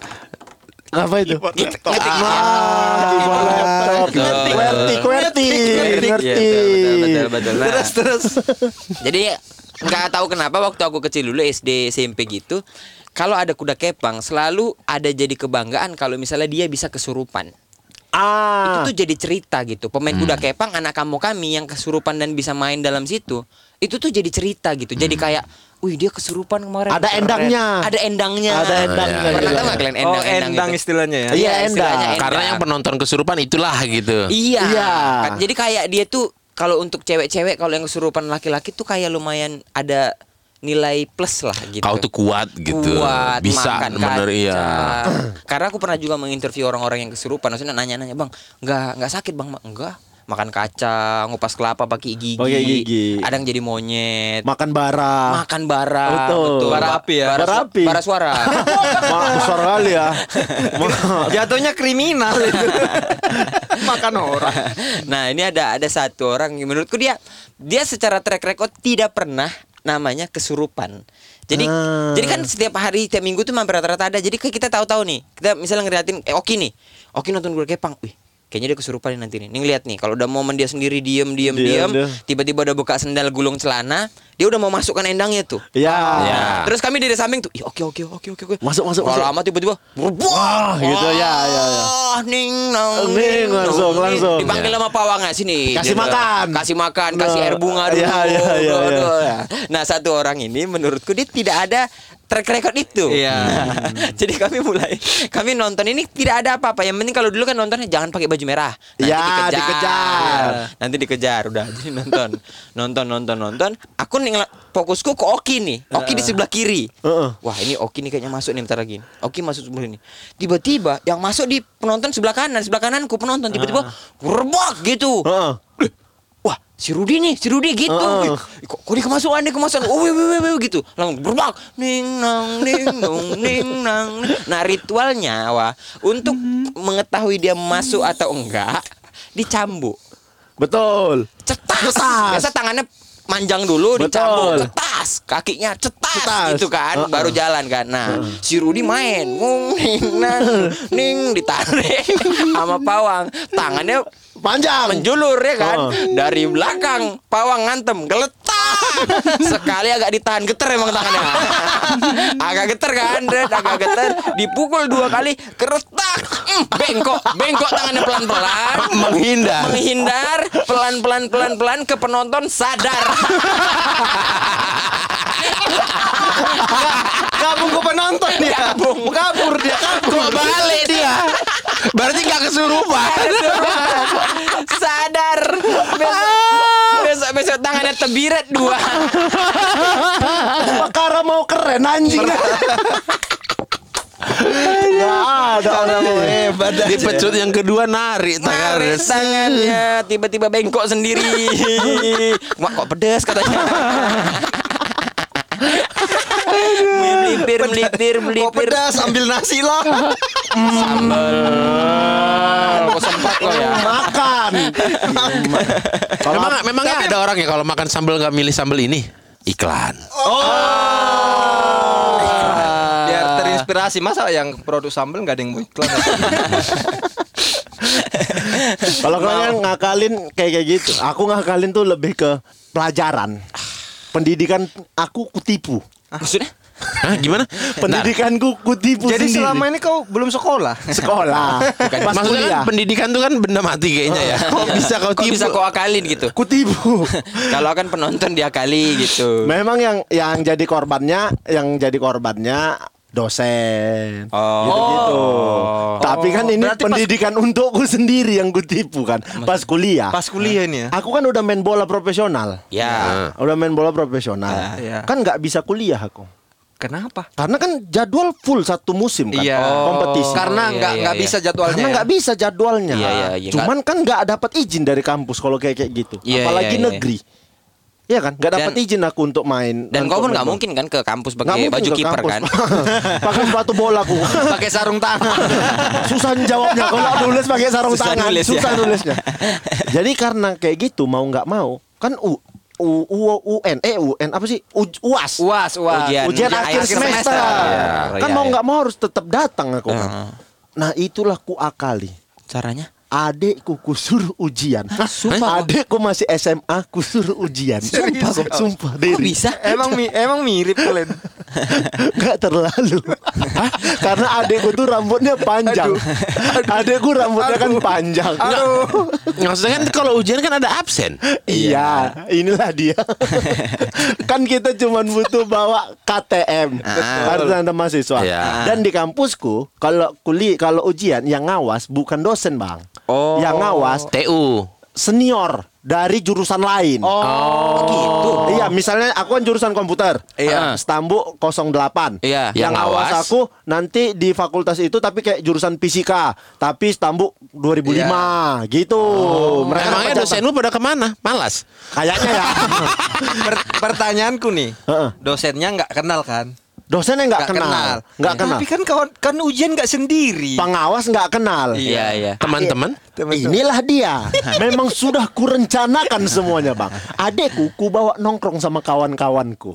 Speaker 4: Apa itu?
Speaker 2: Ngetik
Speaker 4: Ah, laptop.
Speaker 2: Ngetik. Iya,
Speaker 4: Ngerti.
Speaker 2: betul, betul, betul. Nah,
Speaker 3: Terus terus.
Speaker 2: Jadi nggak tahu kenapa waktu aku kecil dulu SD SMP gitu, kalau ada kuda kepang selalu ada jadi kebanggaan kalau misalnya dia bisa kesurupan.
Speaker 4: Ah.
Speaker 2: Itu tuh jadi cerita gitu. Pemain kuda kepang anak kamu kami yang kesurupan dan bisa main dalam situ, itu tuh jadi cerita gitu. Jadi kayak Wih dia kesurupan kemarin
Speaker 4: Ada
Speaker 2: Keren.
Speaker 4: endangnya.
Speaker 2: Ada endangnya
Speaker 4: Ada endangnya
Speaker 2: Pernah
Speaker 4: juga.
Speaker 2: tahu nggak kalian
Speaker 3: Oh,
Speaker 2: endang-endang
Speaker 3: endang
Speaker 2: itu?
Speaker 3: istilahnya ya.
Speaker 4: Iya,
Speaker 2: istilahnya
Speaker 4: endang.
Speaker 1: Karena yang penonton kesurupan itulah gitu.
Speaker 2: Iya.
Speaker 4: Iya.
Speaker 2: Jadi kayak dia tuh kalau untuk cewek-cewek kalau yang kesurupan laki-laki tuh kayak lumayan ada nilai plus lah gitu.
Speaker 1: Kau tuh kuat gitu.
Speaker 2: Kuat,
Speaker 1: Bisa
Speaker 2: makan
Speaker 1: bener
Speaker 2: kacang.
Speaker 1: iya.
Speaker 2: Karena aku pernah juga menginterview orang-orang yang kesurupan, maksudnya nanya-nanya, "Bang, nggak nggak sakit, Bang?" Enggak. Makan kacang, ngupas kelapa pakai gigi.
Speaker 4: Pakai gigi.
Speaker 2: Ada yang jadi monyet.
Speaker 4: Makan bara.
Speaker 2: Makan bara,
Speaker 4: Betul.
Speaker 3: Bara api ya?
Speaker 2: Bara,
Speaker 4: Bara api.
Speaker 2: bara suara. [laughs]
Speaker 4: Ma, besar kali ya. [laughs]
Speaker 3: Jatuhnya kriminal itu. [laughs] Makan orang.
Speaker 2: nah ini ada ada satu orang yang menurutku dia dia secara track record tidak pernah namanya kesurupan. Jadi
Speaker 4: Ah.
Speaker 2: jadi kan setiap hari tiap minggu tuh hampir rata-rata ada. Jadi kayak kita tahu-tahu nih. Kita misalnya ngeliatin eh Oki nih. Oki nonton gue kepang. Wih, kayaknya dia kesurupan nanti nih. Nih lihat nih kalau udah momen dia sendiri diem diem
Speaker 4: Diem,
Speaker 2: diem,
Speaker 4: diem.
Speaker 2: tiba-tiba udah buka sendal gulung celana, dia udah mau masukkan endangnya tuh.
Speaker 4: Ya.
Speaker 1: Ya.
Speaker 2: Terus kami dari samping tuh, oke oke oke oke oke.
Speaker 4: Masuk, masuk,
Speaker 2: Kalau lama tiba-tiba,
Speaker 4: Wah, gitu ya, ya, ya.
Speaker 2: Ah, ning nang
Speaker 4: Ning, langsung, langsung.
Speaker 2: Dipanggil sama pawangnya sini.
Speaker 4: Kasih makan.
Speaker 2: Kasih makan, kasih
Speaker 4: Nah,
Speaker 2: air bunga dulu.
Speaker 4: iya, iya, iya, iya.
Speaker 2: aduh. Nah, satu orang ini menurutku dia tidak ada track record itu.
Speaker 3: Iya. [laughs]
Speaker 2: Jadi kami mulai kami nonton ini tidak ada apa-apa. Yang penting kalau dulu kan nontonnya jangan pakai baju merah. Nanti
Speaker 4: Ya, dikejar.
Speaker 2: Nanti dikejar udah. [laughs] Jadi nonton. Nonton nonton nonton. Aku nih fokusku ke Oki nih. Oki di sebelah kiri.
Speaker 4: Heeh.
Speaker 2: Wah, ini Oki nih kayaknya masuk nih bentar lagi. Oki masuk sebelah ini. Tiba-tiba yang masuk di penonton sebelah kanan, sebelah kananku penonton tiba-tiba rebak gitu.
Speaker 4: Heeh.
Speaker 2: Wah, si Rudi nih, si Rudi gitu. Ih, Kok, kok dia kemasukan, dia kemasukan. Oh, wih, wih, wih, gitu. Langsung berbak. Ning nang ning nong ning nang. Nah, ritualnya wah, untuk mengetahui dia masuk atau enggak dicambuk.
Speaker 4: Betul.
Speaker 2: Cetas. Biasa tangannya manjang dulu
Speaker 4: Betul.
Speaker 2: dicambuk, cetas. Kakinya cetas,
Speaker 4: Cetas.
Speaker 2: gitu kan,
Speaker 4: Heeh.
Speaker 2: baru jalan kan. Nah, si Rudi main, ngung ning nang ning ditarik [laughs] sama pawang. Tangannya
Speaker 4: Panjang.
Speaker 2: menjulur ya kan
Speaker 4: Oh.
Speaker 2: dari belakang pawang ngantem geletak [laughs] sekali agak ditahan geter emang tangannya [laughs] agak geter kan dan agak geter dipukul dua kali keretak Mm, bengkok bengkok tangannya pelan pelan [laughs]
Speaker 1: Menghindar.
Speaker 2: menghindar pelan pelan pelan pelan ke penonton sadar
Speaker 3: Kabung ke penonton dia.
Speaker 2: Kabung.
Speaker 3: Kabur dia kabur.
Speaker 1: Balik dia? Berarti nggak kesurupan.
Speaker 2: sadar besok tangannya tebiret dua
Speaker 4: Perkara mau keren anjing. Enggak ada orang mau hebat.
Speaker 1: Di pecut yang kedua narik.
Speaker 2: Narik tangannya tiba-tiba bengkok sendiri. [laughs] Mak kok pedes katanya. [laughs] melipir, melipir, melipir.
Speaker 3: pedas ambil nasi lah.
Speaker 2: Kok sempat kok ya.
Speaker 4: Makan. Kalau
Speaker 1: Memang memangnya ada orang ya kalau makan sambal nggak milih sambal ini? Iklan.
Speaker 3: Biar terinspirasi masa yang produk sambal nggak ada yang mau iklan.
Speaker 4: Kalau kalian ngakalin kayak kayak gitu, aku ngakalin tuh lebih ke pelajaran. Pendidikan aku kutipu.
Speaker 2: Maksudnya?
Speaker 1: Hah, gimana? [laughs]
Speaker 4: Pendidikanku kutipu
Speaker 3: Jadi
Speaker 4: sendiri.
Speaker 3: selama ini kau belum sekolah. [laughs]
Speaker 4: sekolah. Pas
Speaker 1: Maksudnya
Speaker 4: kuliah.
Speaker 1: kan pendidikan tuh kan benda mati kayaknya ya. [laughs] Kok bisa kau
Speaker 2: Kok
Speaker 1: tipu?
Speaker 2: bisa kau akalin gitu?
Speaker 4: Kutipu.
Speaker 2: Kalau akan penonton diakali gitu.
Speaker 4: Memang yang yang jadi korbannya, yang jadi korbannya dosen.
Speaker 2: Oh.
Speaker 4: Gitu-gitu. Tapi kan ini
Speaker 3: Berarti pas-
Speaker 4: pendidikan untukku sendiri yang kutipu kan. Pas kuliah.
Speaker 3: Pas kuliah ini ya.
Speaker 4: Aku kan udah main bola profesional.
Speaker 2: Ya.
Speaker 4: Udah main bola profesional.
Speaker 3: Iya.
Speaker 4: Kan nggak bisa kuliah aku.
Speaker 3: Kenapa?
Speaker 4: Karena kan jadwal full satu musim kan.
Speaker 3: Iya.
Speaker 4: Kompetisi.
Speaker 3: Karena
Speaker 2: iya,
Speaker 3: nggak
Speaker 2: iya,
Speaker 3: nggak
Speaker 2: iya.
Speaker 3: bisa jadwalnya.
Speaker 4: Karena
Speaker 3: ya?
Speaker 4: nggak bisa jadwalnya.
Speaker 2: Iya, iya, iya.
Speaker 4: Cuman kan nggak dapat izin dari kampus kalau kayak kayak gitu.
Speaker 2: Iya,
Speaker 4: Apalagi
Speaker 2: iya, iya.
Speaker 4: negeri. Iya kan? Nggak dapat izin aku untuk main.
Speaker 2: Dan kau pun nggak mungkin kan ke kampus pakai baju kiper kan? [laughs]
Speaker 4: pakai sepatu bola aku. [laughs]
Speaker 3: pakai sarung tangan. [laughs]
Speaker 4: Susah jawabnya kalau nulis pakai sarung
Speaker 2: Susah
Speaker 4: tangan.
Speaker 2: nulis ya.
Speaker 4: susah nulisnya. Jadi karena kayak gitu mau nggak mau kan U U, U, UN eh UN apa sih U, UAS
Speaker 3: Uas, uas.
Speaker 2: Ujian.
Speaker 4: ujian
Speaker 2: ujian
Speaker 4: akhir
Speaker 2: akhir
Speaker 4: semester,
Speaker 2: semester.
Speaker 4: kan
Speaker 2: Iya,
Speaker 4: mau
Speaker 2: iya.
Speaker 4: nggak mau harus tetap datang aku kan. Nah itulah ku akali.
Speaker 2: Caranya?
Speaker 4: Adekku kusuruh ujian. Sumpah. Adekku masih SMA kusuruh ujian. Sumpah, kok, sumpah.
Speaker 2: Kok
Speaker 4: Diri.
Speaker 2: bisa?
Speaker 3: emang mi- emang mirip kalian.
Speaker 4: Gak terlalu. Hah? Karena adekku tuh rambutnya panjang. Adekku rambutnya kan panjang.
Speaker 3: Aduh.
Speaker 1: Maksudnya kan kalau ujian kan ada absen.
Speaker 4: Iya, inilah dia. [laughs] kan kita cuman butuh bawa KTM, kartu tanda mahasiswa.
Speaker 1: Iya.
Speaker 4: Dan di kampusku, kalau kuliah, kalau ujian yang ngawas bukan dosen bang,
Speaker 2: Oh.
Speaker 4: yang ngawas
Speaker 1: TU.
Speaker 4: senior dari jurusan lain.
Speaker 2: Oh, gitu.
Speaker 4: Iya, misalnya aku kan jurusan komputer.
Speaker 2: Iya.
Speaker 4: Stambu 08.
Speaker 2: Iya.
Speaker 4: Yang
Speaker 1: Yang
Speaker 4: ngawas. aku nanti di fakultas itu tapi kayak jurusan fisika, tapi Stambu 2005 gitu. Mereka
Speaker 1: Emangnya dosen lu pada ke mana? Malas.
Speaker 4: Kayaknya ya. [laughs]
Speaker 3: Per- pertanyaanku nih, dosennya nggak kenal kan?
Speaker 4: Dosennya nggak
Speaker 3: Nggak
Speaker 4: kenal. Nggak kenal.
Speaker 3: Tapi kan kawan kan ujian nggak sendiri.
Speaker 4: Pengawas nggak kenal.
Speaker 2: Iya, iya.
Speaker 1: Teman-teman.
Speaker 4: Inilah dia. [laughs] Memang sudah kurencanakan semuanya, Bang. Adekku ku bawa nongkrong sama kawan-kawanku.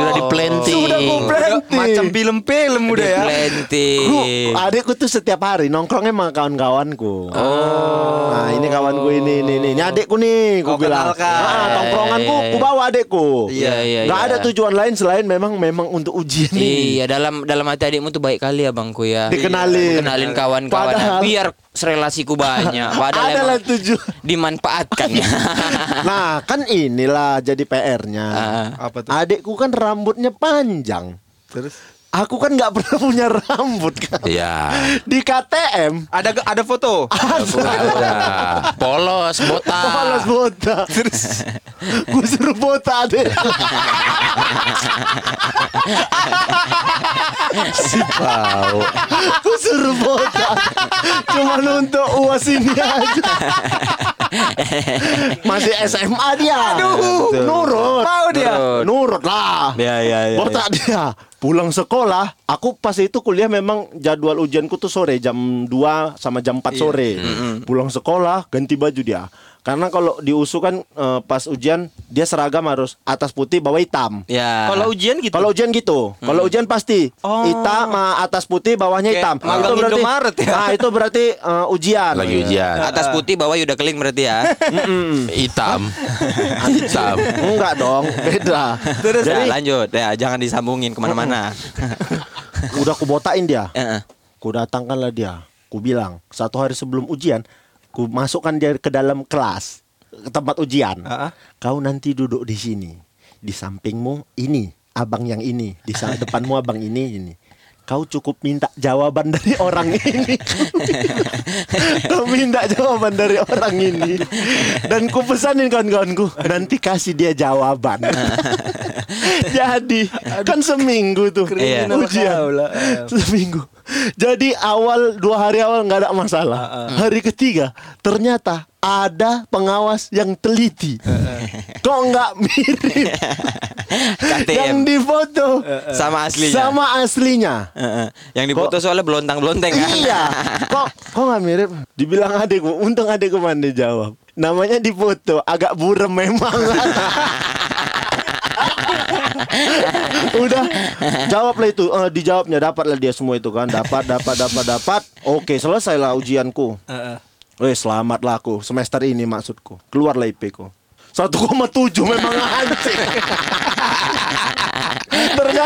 Speaker 1: Sudah di planting.
Speaker 4: Sudah planting.
Speaker 3: Macam film-film udah ya.
Speaker 2: Planting.
Speaker 4: Ku, adekku tuh setiap hari nongkrongnya sama kawan-kawanku. Oh. Nah, ini kawanku ini ini ini. Ini adekku nih, ku
Speaker 3: Kau
Speaker 4: bilang.
Speaker 3: kenalkan.
Speaker 4: Ah, tongkronganku ku bawa adekku.
Speaker 2: Iya, iya,
Speaker 4: Nggak
Speaker 2: iya.
Speaker 4: ada tujuan lain selain memang memang untuk ujian ini.
Speaker 2: Iya dalam dalam hati adikmu tuh baik kali ya bangku ya.
Speaker 4: Dikenalin.
Speaker 2: Kenalin kawan-kawan.
Speaker 4: Padahal-
Speaker 2: Biar relasiku banyak. [laughs] Padahal
Speaker 4: Adalah
Speaker 2: emang
Speaker 4: tujuan.
Speaker 2: dimanfaatkan ya. [laughs]
Speaker 4: Nah, kan inilah jadi PR-nya.
Speaker 2: Ah.
Speaker 3: Apa tuh?
Speaker 4: Adekku kan rambutnya panjang.
Speaker 3: Terus
Speaker 4: Aku kan nggak [laughs] pernah punya rambut kan.
Speaker 1: Iya.
Speaker 4: Di KTM
Speaker 3: ada ada foto.
Speaker 1: Ada. Polos, botak.
Speaker 4: Polos botak. Terus [laughs] gue suruh botak deh.
Speaker 1: Si Pau.
Speaker 4: Gue suruh botak. Cuman untuk uas ini aja. Masih SMA dia.
Speaker 3: Aduh.
Speaker 4: Nurut.
Speaker 3: Mau dia.
Speaker 4: Nurut lah.
Speaker 2: Ya ya ya.
Speaker 4: Botak dia. Pulang sekolah, aku pas itu kuliah memang jadwal ujianku tuh sore jam 2 sama jam 4 sore. Pulang sekolah ganti baju dia. Karena kalau di USU kan eh, pas ujian dia seragam harus atas putih bawah hitam.
Speaker 2: Ya.
Speaker 3: Kalau ujian gitu.
Speaker 4: Kalau ujian gitu, kalau ujian pasti
Speaker 3: Oh.
Speaker 4: hitam eh, atas putih bawahnya
Speaker 3: Kayak
Speaker 4: hitam.
Speaker 3: magang Indomaret ya.
Speaker 4: Nah, itu berarti eh, ujian.
Speaker 1: Lagi ujian.
Speaker 2: atas putih bawah udah keling berarti ya. [laughs]
Speaker 1: Hitam. [laughs] Hitam.
Speaker 4: Enggak dong, beda.
Speaker 2: Terus
Speaker 4: Jadi
Speaker 2: ya, lanjut ya jangan disambungin ke mana-mana.
Speaker 4: udah aku botain dia.
Speaker 2: Heeh.
Speaker 4: Ku datangkanlah dia. Ku bilang satu hari sebelum ujian, ku masukkan dia ke dalam kelas ke tempat ujian.
Speaker 3: Ah.
Speaker 4: Kau nanti duduk di sini. Di sampingmu ini abang yang ini, di sa- depanmu abang ini ini. Kau cukup minta jawaban dari orang [laughs] ini. Kau minta jawaban dari orang ini. Dan ku pesanin kawan-kawanku, nanti kasih dia jawaban. [laughs] Jadi kan seminggu tuh
Speaker 2: Iya.
Speaker 4: ujian. Seminggu. Jadi awal dua hari awal nggak ada masalah. Hari ketiga ternyata ada pengawas yang teliti. Kok nggak mirip? yang
Speaker 2: KTM
Speaker 4: difoto
Speaker 2: sama aslinya.
Speaker 4: sama aslinya.
Speaker 2: Yang difoto soalnya belontang-belonteng kan.
Speaker 4: Iya. Kok kok nggak mirip? Dibilang adekku, untung adekku mandi jawab. Namanya di foto agak burem memang. [laughs] Udah jawablah itu, Eh, dijawabnya dapatlah dia semua itu kan, dapat, dapat, dapat, dapat. Oke, selesailah ujianku.
Speaker 3: Heeh.
Speaker 4: Weh, selamatlah aku semester ini maksudku. Keluarlah IP ku. 1,7 memang anjing.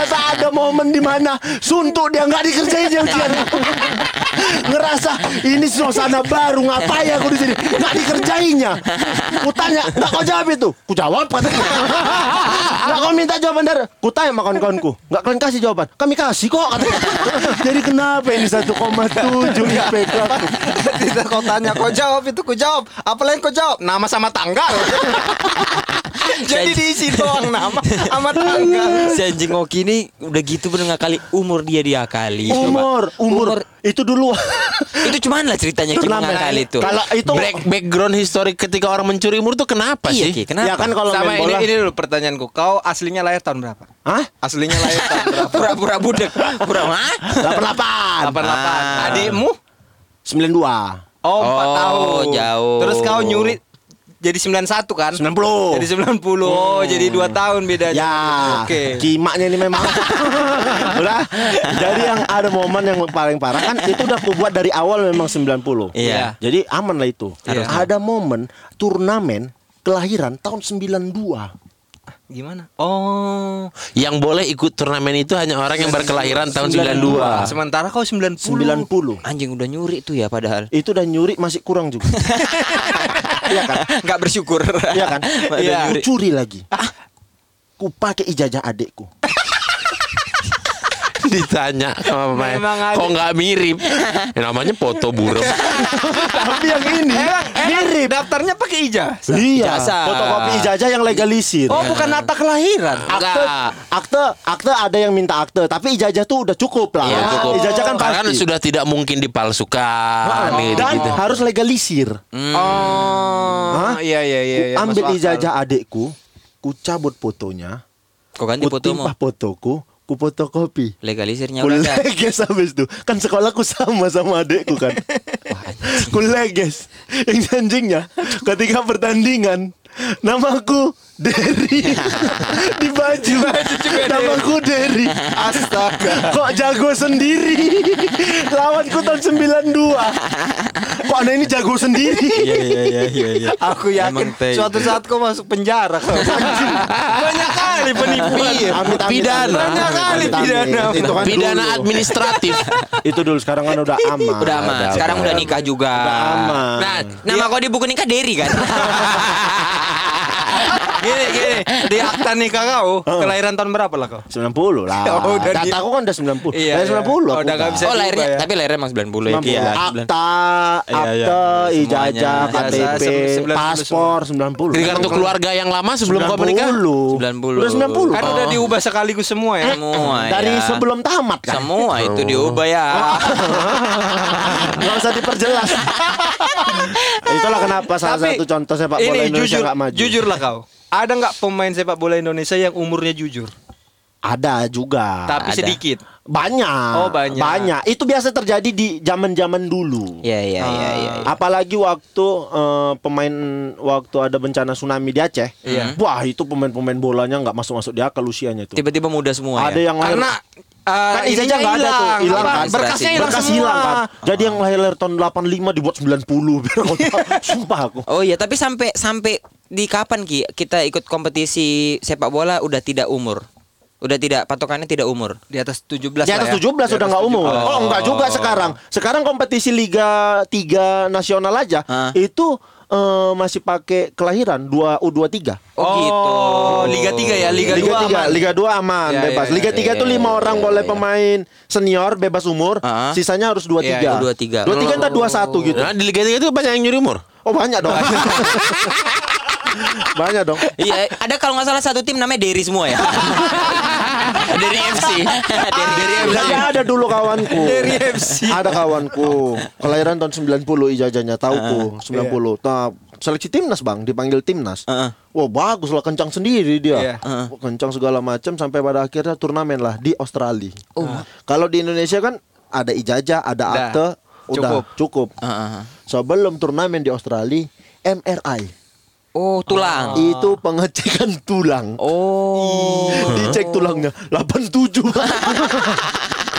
Speaker 4: ngerasa ada momen di mana suntuk dia nggak dikerjain yang dia ngerasa ini suasana baru ngapain aku di sini? Nggak dikerjainnya. Ku tanya nggak kau jawab itu? Ku jawab katanya. Nggak kau minta jawaban dari ku tanya sama kawan-kawanku nggak kalian kasih jawaban? Kami kasih kok jadi kenapa ini 1,7 IPK?
Speaker 3: Ketika kau tanya kau jawab itu kau jawab. Apa lain kau jawab? Nama sama tanggal [laughs] jadi diisi doang nama [laughs] sama tanggal
Speaker 2: Si anjing Oki ini udah gitu bener kali umur dia diakali. Coba.
Speaker 4: umur umur itu dulu [laughs]
Speaker 2: Itu cuman lah ceritanya Ki
Speaker 4: Turnamen.
Speaker 2: mengakali itu.
Speaker 4: kalau itu
Speaker 1: Back, background historik ketika orang mencuri umur tuh kenapa
Speaker 2: iya
Speaker 1: sih?
Speaker 2: Ki, kenapa?
Speaker 4: ya kan kalau
Speaker 3: sama ini ini dulu pertanyaanku kau aslinya lahir tahun berapa
Speaker 4: Hah?
Speaker 3: aslinya lahir tahun berapa
Speaker 2: pura-pura budek. Pura Hah?
Speaker 4: 88
Speaker 3: 88
Speaker 2: Ah.
Speaker 3: adikmu
Speaker 4: 92
Speaker 3: oh 4
Speaker 2: Oh,
Speaker 3: tahun
Speaker 2: jauh.
Speaker 3: terus kau nyuri jadi 91 kan
Speaker 4: 90
Speaker 3: jadi 90 oh jadi 2 tahun bedanya
Speaker 4: Ya,
Speaker 3: oke
Speaker 4: kimaknya ini memang [laughs] udah. Jadi yang ada momen yang paling parah kan itu udah aku buat dari awal memang 90.
Speaker 2: Iya.
Speaker 4: Jadi aman lah itu.
Speaker 3: Iya.
Speaker 4: Ada momen turnamen kelahiran tahun 92.
Speaker 3: gimana oh
Speaker 1: Yang boleh ikut turnamen itu hanya orang yang berkelahiran tahun 92.
Speaker 3: sementara kau 90
Speaker 4: 90.
Speaker 2: Anjing udah nyuri tuh ya padahal.
Speaker 4: Itu udah nyuri masih kurang juga. [laughs] Iya kan?
Speaker 2: Nggak bersyukur.
Speaker 4: Iya kan? Iya. Ku curi lagi. Ku pakai ijazah adekku.
Speaker 1: Ditanya sama pemain,
Speaker 3: Memang ada.
Speaker 1: kok nggak mirip? Ya, namanya foto burem.
Speaker 4: Tapi yang ini
Speaker 3: mirip daftarnya pakai ijazah
Speaker 4: Iya,
Speaker 2: Ijazah.
Speaker 4: fotokopi ijazah yang legalisir.
Speaker 3: oh bukan akta kelahiran
Speaker 4: akte, akte, akte ada yang minta akte, tapi ijazah tuh udah cukup lah.
Speaker 1: Iya cukup.
Speaker 4: Ijazah kan
Speaker 1: Karena
Speaker 4: pasti.
Speaker 1: sudah tidak mungkin dipalsukan. Gitu,
Speaker 4: dan
Speaker 1: gitu.
Speaker 4: harus legalisir.
Speaker 3: oh
Speaker 4: Hah?
Speaker 3: iya iya iya iya,
Speaker 4: Ku ambil ijazah adekku, ku cabut fotonya,
Speaker 2: Kok ganti
Speaker 4: ku
Speaker 2: fotomu?
Speaker 4: timpah fotoku, ku fotokopi.
Speaker 2: Legalisirnya
Speaker 4: Ku
Speaker 2: udah
Speaker 4: leges habis itu Kan sekolahku sama sama adekku kan. [laughs] Ku leges. Yang anjingnya Ketika pertandingan Namaku Derry [laughs] Di baju Namaku Derry Astaga Kok jago sendiri Lawanku tahun 92 Kok aneh ini jago sendiri
Speaker 2: Iya iya iya iya iya.
Speaker 3: Aku yakin suatu saat kau masuk penjara kau. Banyak kali penipuan.
Speaker 4: Amit, amit,
Speaker 1: Pidana.
Speaker 3: Banyak kali pidana.
Speaker 4: Itu kan
Speaker 1: Pidana
Speaker 4: dulu.
Speaker 1: administratif. [laughs]
Speaker 4: Itu dulu sekarang kan udah aman
Speaker 2: Udah aman. Sekarang udah nikah juga.
Speaker 4: Udah aman
Speaker 2: Nah, nama kau di buku nikah Derry kan? [laughs]
Speaker 3: Gini gini, di akta nikah kau kelahiran tahun berapa lah kau?
Speaker 4: 90 lah. [laughs]
Speaker 3: Oh, udah di-
Speaker 4: Dataku kan udah 90.
Speaker 3: Iya,
Speaker 4: Lahir
Speaker 3: iya.
Speaker 4: 90
Speaker 3: Oh,
Speaker 4: aku
Speaker 3: udah nggak bisa
Speaker 2: oh lahirnya,
Speaker 3: ya.
Speaker 2: tapi lahirnya emang 90 ya.
Speaker 4: 90.
Speaker 2: Iya.
Speaker 4: Akta,
Speaker 2: Iya, iya.
Speaker 4: akte,
Speaker 2: Semuanya.
Speaker 4: ijazah, KTP,
Speaker 3: Ijazah, 90
Speaker 4: paspor 90.
Speaker 1: Di kartu keluarga yang lama sebelum kau menikah.
Speaker 2: 90.
Speaker 4: Udah 90.
Speaker 3: Kan udah diubah sekaligus semua ya.
Speaker 2: Semua [laughs]
Speaker 4: Dari
Speaker 2: ya.
Speaker 4: sebelum tamat kan.
Speaker 2: Semua itu diubah ya. [laughs]
Speaker 4: Enggak usah diperjelas. Itulah kenapa salah satu contoh sepak bola Indonesia
Speaker 3: jujur,
Speaker 4: nggak maju.
Speaker 3: jujur lah kau. Ada nggak pemain sepak bola Indonesia yang umurnya jujur?
Speaker 4: Ada juga.
Speaker 3: Tapi
Speaker 2: ada.
Speaker 3: sedikit.
Speaker 4: Banyak.
Speaker 3: Oh, banyak.
Speaker 4: Itu biasa terjadi di zaman-zaman dulu.
Speaker 2: Iya iya iya iya.
Speaker 4: Apalagi waktu eh, pemain waktu ada bencana tsunami di Aceh.
Speaker 3: Iya.
Speaker 4: Wah, itu pemain-pemain bolanya nggak masuk-masuk di akal usianya itu.
Speaker 2: Tiba-tiba muda semua
Speaker 4: Ada
Speaker 2: ya.
Speaker 4: yang lahir
Speaker 3: Karena uh,
Speaker 4: kan nggak ada tuh, hilang kan.
Speaker 3: Berkasnya hilang
Speaker 4: Berkas
Speaker 3: semua.
Speaker 4: hilang kan. Jadi yang lahir, tahun 85 dibuat 90 biar kau tahu. [laughs] Sumpah aku.
Speaker 2: Oh iya, tapi sampai sampai di kapan Ki kita ikut kompetisi sepak bola udah tidak umur? Udah tidak patokannya tidak umur.
Speaker 3: Di atas 17
Speaker 4: Di atas
Speaker 3: ya.
Speaker 4: 17
Speaker 3: Di
Speaker 4: udah
Speaker 3: atas
Speaker 4: nggak umur.
Speaker 3: 17.
Speaker 4: Oh, enggak juga sekarang. Sekarang kompetisi Liga 3 nasional aja
Speaker 2: Hah?
Speaker 4: itu eh, masih pakai kelahiran 2 U23.
Speaker 2: Oh, gitu.
Speaker 3: Liga 3 ya, Liga,
Speaker 4: Liga
Speaker 3: 2
Speaker 4: 3,
Speaker 3: aman.
Speaker 4: Liga 2 aman,
Speaker 3: Ya,
Speaker 4: bebas.
Speaker 3: ya,
Speaker 4: Liga
Speaker 2: ya,
Speaker 4: 3 tuh
Speaker 2: ya,
Speaker 4: lima
Speaker 2: ya,
Speaker 4: orang
Speaker 2: ya,
Speaker 4: boleh
Speaker 2: ya.
Speaker 4: pemain senior bebas umur,
Speaker 2: Ah.
Speaker 4: sisanya harus 23.
Speaker 3: Iya,
Speaker 2: iya. 23.
Speaker 4: 23 entah 21 gitu.
Speaker 1: Nah, di Liga 3 itu banyak yang nyuri umur.
Speaker 4: Oh, banyak dong. [laughs] banyak dong.
Speaker 2: Iya, ada kalau nggak salah satu tim namanya Derry semua ya. [laughs]
Speaker 1: Dari FC.
Speaker 2: Derry FC.
Speaker 4: Tapi ada dulu kawanku.
Speaker 3: Dari FC.
Speaker 4: Ada kawanku. Kelahiran tahun 90 ijazahnya, tauku 90. Nah, seleksi timnas, Bang, dipanggil timnas.
Speaker 2: Heeh.
Speaker 4: Wah, bagus lah kencang sendiri dia.
Speaker 3: Iya.
Speaker 4: Wah, Kencang segala macam sampai pada akhirnya turnamen lah di Australia. Kalau di Indonesia kan ada ijazah, ada akte, udah
Speaker 3: Cukup.
Speaker 4: cukup. Sebelum turnamen di Australia, MRI
Speaker 2: Oh, tulang.
Speaker 4: itu pengecekan tulang.
Speaker 2: Oh.
Speaker 4: Dicek tulangnya 87. [laughs]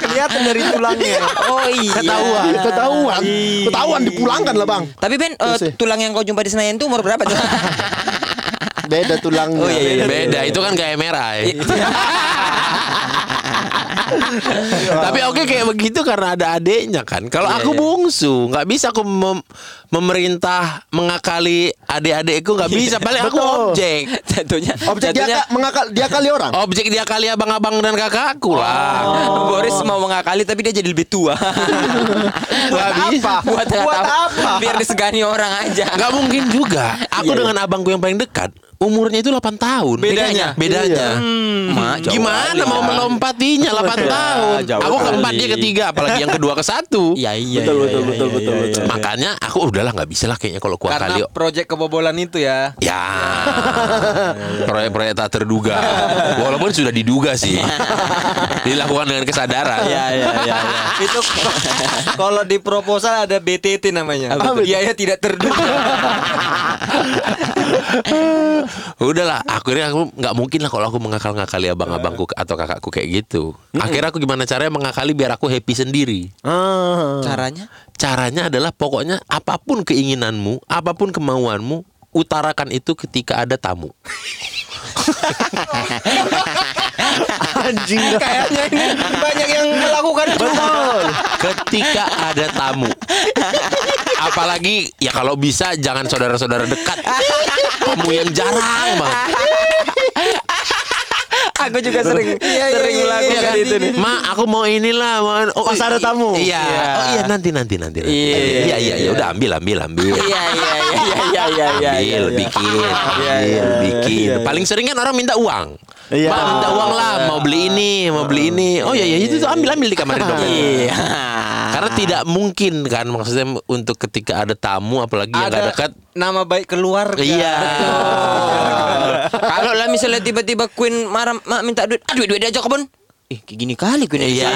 Speaker 3: Kelihatan dari tulangnya.
Speaker 2: Oh iya.
Speaker 4: Ketahuan, ketahuan. Ketahuan dipulangkan lah, Bang.
Speaker 2: Tapi Ben, eh,
Speaker 4: Terus ya.
Speaker 2: tulang yang kau jumpa di Senayan itu umur berapa tuh? [laughs]
Speaker 4: Beda tulangnya.
Speaker 2: Oh, iya, iya,
Speaker 1: Beda, itu kan kayak MRI. [laughs] [laughs] Tapi oke kayak begitu karena ada adeknya kan. Kalau aku bungsu, nggak bisa aku mem- memerintah mengakali adik-adikku nggak bisa. Paling aku objek. [laughs]
Speaker 2: Jatuhnya
Speaker 4: Objek dia
Speaker 2: jatuhnya
Speaker 4: mengakal dia kali orang.
Speaker 1: Objek dia kali abang-abang dan kakakku lah. [laughs]
Speaker 2: Boris mau mengakali tapi dia jadi lebih tua.
Speaker 1: Nggak bisa.
Speaker 2: Buat,
Speaker 3: Buat
Speaker 2: apa?
Speaker 3: apa?
Speaker 2: Biar disegani orang aja.
Speaker 1: Nggak mungkin juga. Aku dengan abangku yang paling dekat, umurnya itu 8 tahun.
Speaker 3: Bedanya?
Speaker 1: Bedanya.
Speaker 2: Mak, jauh
Speaker 1: Gimana
Speaker 2: kali.
Speaker 1: mau melompatinya 8 tahun?
Speaker 2: jauh
Speaker 1: Aku keempat
Speaker 2: kali.
Speaker 1: dia ketiga, apalagi yang kedua ke satu. [laughs]
Speaker 2: Iya iya.
Speaker 4: Betul,
Speaker 2: iya,
Speaker 4: betul,
Speaker 2: iya,
Speaker 4: betul,
Speaker 2: iya,
Speaker 4: betul,
Speaker 2: iya,
Speaker 4: betul.
Speaker 2: iya.
Speaker 1: Makanya aku udahlah nggak bisa lah kayaknya kalau kuat kali.
Speaker 3: Karena proyek kebobolan itu ya.
Speaker 1: Ya, proyek-proyek tak terduga. Walaupun sudah diduga sih, dilakukan dengan kesadaran.
Speaker 2: Iya iya iya. iya.
Speaker 3: itu [laughs] kalau di proposal ada BTT namanya. Biaya tidak terduga. [laughs]
Speaker 1: Udahlah, akhirnya aku nggak mungkin lah kalau aku mengakal-ngakali abang-abangku atau kakakku kayak gitu. Akhirnya aku gimana caranya mengakali biar aku happy sendiri.
Speaker 4: Ah.
Speaker 2: Caranya?
Speaker 1: Caranya adalah pokoknya apa pun keinginanmu, apa pun kemauanmu, utarakan itu ketika ada tamu.
Speaker 4: Anjing.
Speaker 3: Kayaknya ini banyak yang melakukan
Speaker 4: Betul.
Speaker 1: Ketika ada tamu. Apalagi ya kalau bisa jangan saudara-saudara dekat. Tamu yang jarang banget.
Speaker 2: Aku juga sering sering melakukan itu nih.
Speaker 1: Ma, aku mau inilah, mau oh,
Speaker 4: Pas ada tamu.
Speaker 1: Iya.
Speaker 2: Iya.
Speaker 1: Oh iya nanti nanti nanti. nanti.
Speaker 2: Iya,
Speaker 1: iya, iya, iya. Udah ambil, ambil, ambil.
Speaker 2: Iya iya iya iya iya iya. iya,
Speaker 1: Ambil,
Speaker 2: iya.
Speaker 1: bikin,
Speaker 2: Iya,
Speaker 1: ambil,
Speaker 2: iya.
Speaker 1: bikin. Paling sering kan orang minta uang.
Speaker 4: Iya.
Speaker 1: Ma, minta uang lah, mau beli ini, mau beli ini. Oh iya, iya itu tuh ambil, ambil di kamar dong.
Speaker 2: Iya.
Speaker 1: Karena [laughs] tidak mungkin kan maksudnya untuk ketika ada tamu apalagi yang gak
Speaker 3: ada
Speaker 1: dekat.
Speaker 3: nama baik keluarga.
Speaker 1: Iya.
Speaker 2: Kalau lah misalnya tiba-tiba Queen marah mak minta duit, ah duit duit aja kebun. Eh kayak gini kali Queen
Speaker 1: Iya.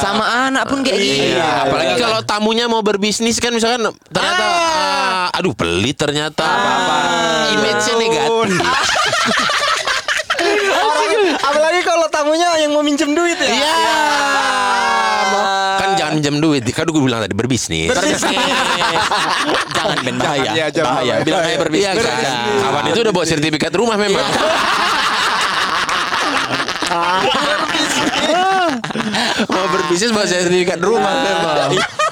Speaker 2: Sama anak pun kayak gini.
Speaker 1: Iya, apalagi kalau tamunya mau berbisnis kan misalkan ternyata ah, aduh pelit ternyata apa-apa. Image-nya negatif. [laughs]
Speaker 3: Tamunya yang mau minjem duit ya.
Speaker 1: Iya. Kan jangan minjem duit. Kan gue bilang tadi berbisnis. [laughs]
Speaker 2: Jangan ben bahaya.
Speaker 3: Iya, jangan
Speaker 2: bahaya.
Speaker 3: bahaya.
Speaker 2: Bilang aja berbisnis.
Speaker 1: Iya. Kawan itu udah bawa sertifikat rumah memang. [laughs] mau berbisnis bawa sertifikat rumah memang.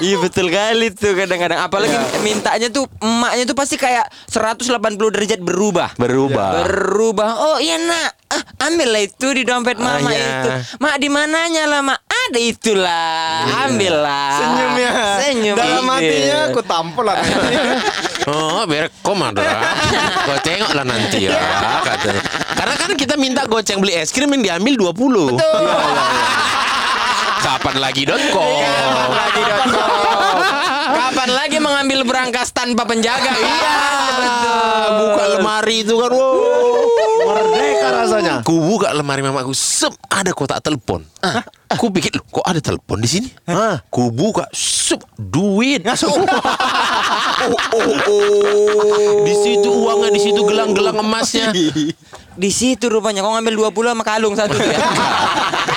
Speaker 2: Iya betul kali tuh kadang-kadang apalagi mintanya tuh emaknya tuh pasti kayak 180 derajat berubah.
Speaker 1: Berubah.
Speaker 2: Berubah. Oh iya nak, ah, ambillah itu di dompet mama
Speaker 1: Ah, iya.
Speaker 2: itu. Mak di mananya lah mak? Ada itulah. Ambillah.
Speaker 3: Senyumnya.
Speaker 2: Senyum.
Speaker 3: Dalam
Speaker 2: Iya.
Speaker 3: hatinya aku tampol lah. [laughs]
Speaker 1: Oh, biar komandra. Kau tengok lah nanti ya katanya. Karena kan kita minta goceng beli es krim yang diambil 20. Betul. Kapan lagi dot com?
Speaker 2: Kapan lagi .com? Kapan lagi mengambil berangkas tanpa penjaga? Iya,
Speaker 1: Buka lemari itu kan. Wow.
Speaker 4: Merdeka rasanya.
Speaker 1: Ku buka lemari mamaku, sep ada kotak telepon. Ku pikir loh, kok ada telepon di sini?
Speaker 4: Hah?
Speaker 1: Ku buka, sep duit. [laughs] Di situ uangnya, di situ gelang-gelang emasnya.
Speaker 2: Di situ rupanya kau ngambil 20 sama kalung satu [laughs]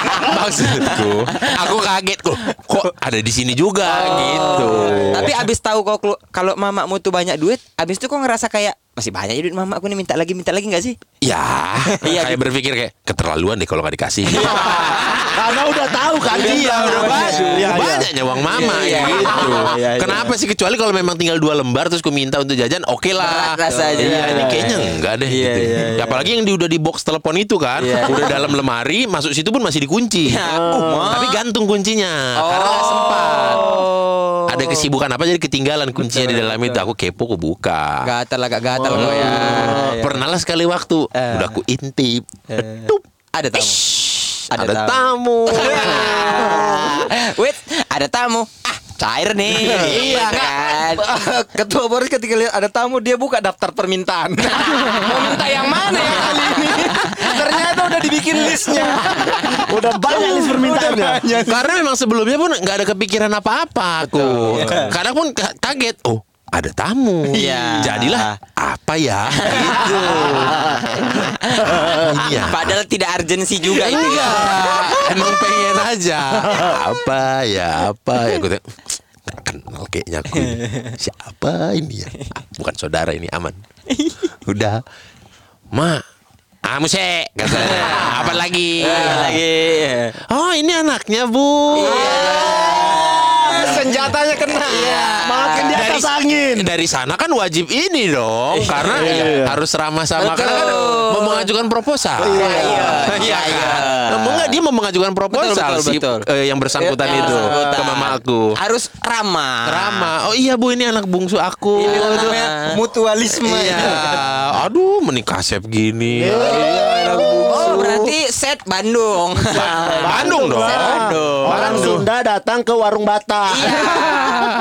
Speaker 2: ya.
Speaker 1: Maksudku, aku kaget kok. Kok ada di sini juga gitu.
Speaker 2: Tapi abis tahu kelu- kalau mamamu tuh banyak duit, abis itu kau ngerasa kayak masih banyak ya duit mamaku nih minta lagi minta lagi nggak sih?
Speaker 1: Ya, [laughs]
Speaker 2: Iya,
Speaker 1: kayak berpikir kayak keterlaluan deh kalau nggak dikasih. [laughs]
Speaker 4: Karena udah tahu kan
Speaker 1: Iya,
Speaker 4: dia
Speaker 1: udah banyak.
Speaker 4: Iya, iya.
Speaker 1: Banyaknya uang mama
Speaker 2: Iya, iya.
Speaker 1: gitu.
Speaker 2: Iya, iya.
Speaker 1: Kenapa sih kecuali kalau memang tinggal dua lembar terus ku minta untuk jajan, oke lah.
Speaker 2: Berat rasanya.
Speaker 1: Iya, ini kayaknya enggak deh
Speaker 2: Iya,
Speaker 1: gitu.
Speaker 2: iya, iya.
Speaker 1: Apalagi yang di, udah di box telepon itu kan,
Speaker 2: Iya.
Speaker 1: udah dalam lemari, masuk situ pun masih dikunci.
Speaker 2: Ya, uh,
Speaker 1: Tapi gantung kuncinya karena nggak sempat. Ada kesibukan apa jadi ketinggalan kuncinya di dalam itu. Aku kepo aku buka.
Speaker 2: Gatal agak gatal kau ya.
Speaker 1: Oh, Pernah lah sekali waktu
Speaker 2: Eh.
Speaker 1: udah aku intip. Tup.
Speaker 2: Ada tamu.
Speaker 1: Ada, tamu. [laughs]
Speaker 2: Wait, ada tamu. Ah, cair nih.
Speaker 1: Iya,
Speaker 2: kan.
Speaker 3: Ketua Boris ketika lihat ada tamu dia buka daftar permintaan. [laughs] Mau minta yang mana ya kali ini? Ternyata udah dibikin listnya.
Speaker 4: Udah banyak list permintaannya.
Speaker 1: Karena memang sebelumnya pun nggak ada kepikiran apa-apa aku. Kadang pun ka- kaget. Oh, ada tamu.
Speaker 2: Iya.
Speaker 1: Jadilah apa ya? Gitu. [laughs] Iya.
Speaker 2: Padahal tidak urgensi juga itu
Speaker 1: Iya.
Speaker 2: ya.
Speaker 1: Emang pengen aja. Apa ya? Apa ya? Gue nggak kenal kayaknya aku. ini. Siapa ini ya? Ah, Bukan saudara ini aman. [laughs] Udah. Ma, Ah, musik katanya. [laughs] Apa lagi?
Speaker 2: lagi.
Speaker 1: Oh, ini anaknya, Bu.
Speaker 4: Senjatanya kena. Makin di atas angin.
Speaker 1: Dari sana kan wajib ini dong, karena harus ramah sama karena kan mau mengajukan proposal.
Speaker 2: Iya.
Speaker 1: Iya kan? Mau nggak dia mau mengajukan proposal
Speaker 2: betul,
Speaker 1: si
Speaker 2: betul.
Speaker 1: eh, yang bersangkutan
Speaker 2: Yang
Speaker 1: itu
Speaker 2: bersangkutan.
Speaker 1: ke mama aku.
Speaker 2: Harus ramah.
Speaker 1: Ramah. Oh iya Bu, ini anak bungsu aku.
Speaker 2: Ini
Speaker 1: Aduh.
Speaker 2: namanya
Speaker 3: mutualisme
Speaker 1: Iya. Aduh, menikah kasep gini.
Speaker 2: Oh, berarti set Bandung.
Speaker 1: Bandung dong.
Speaker 2: Bandung.
Speaker 4: Orang Sunda datang ke warung Bata.
Speaker 2: Iya.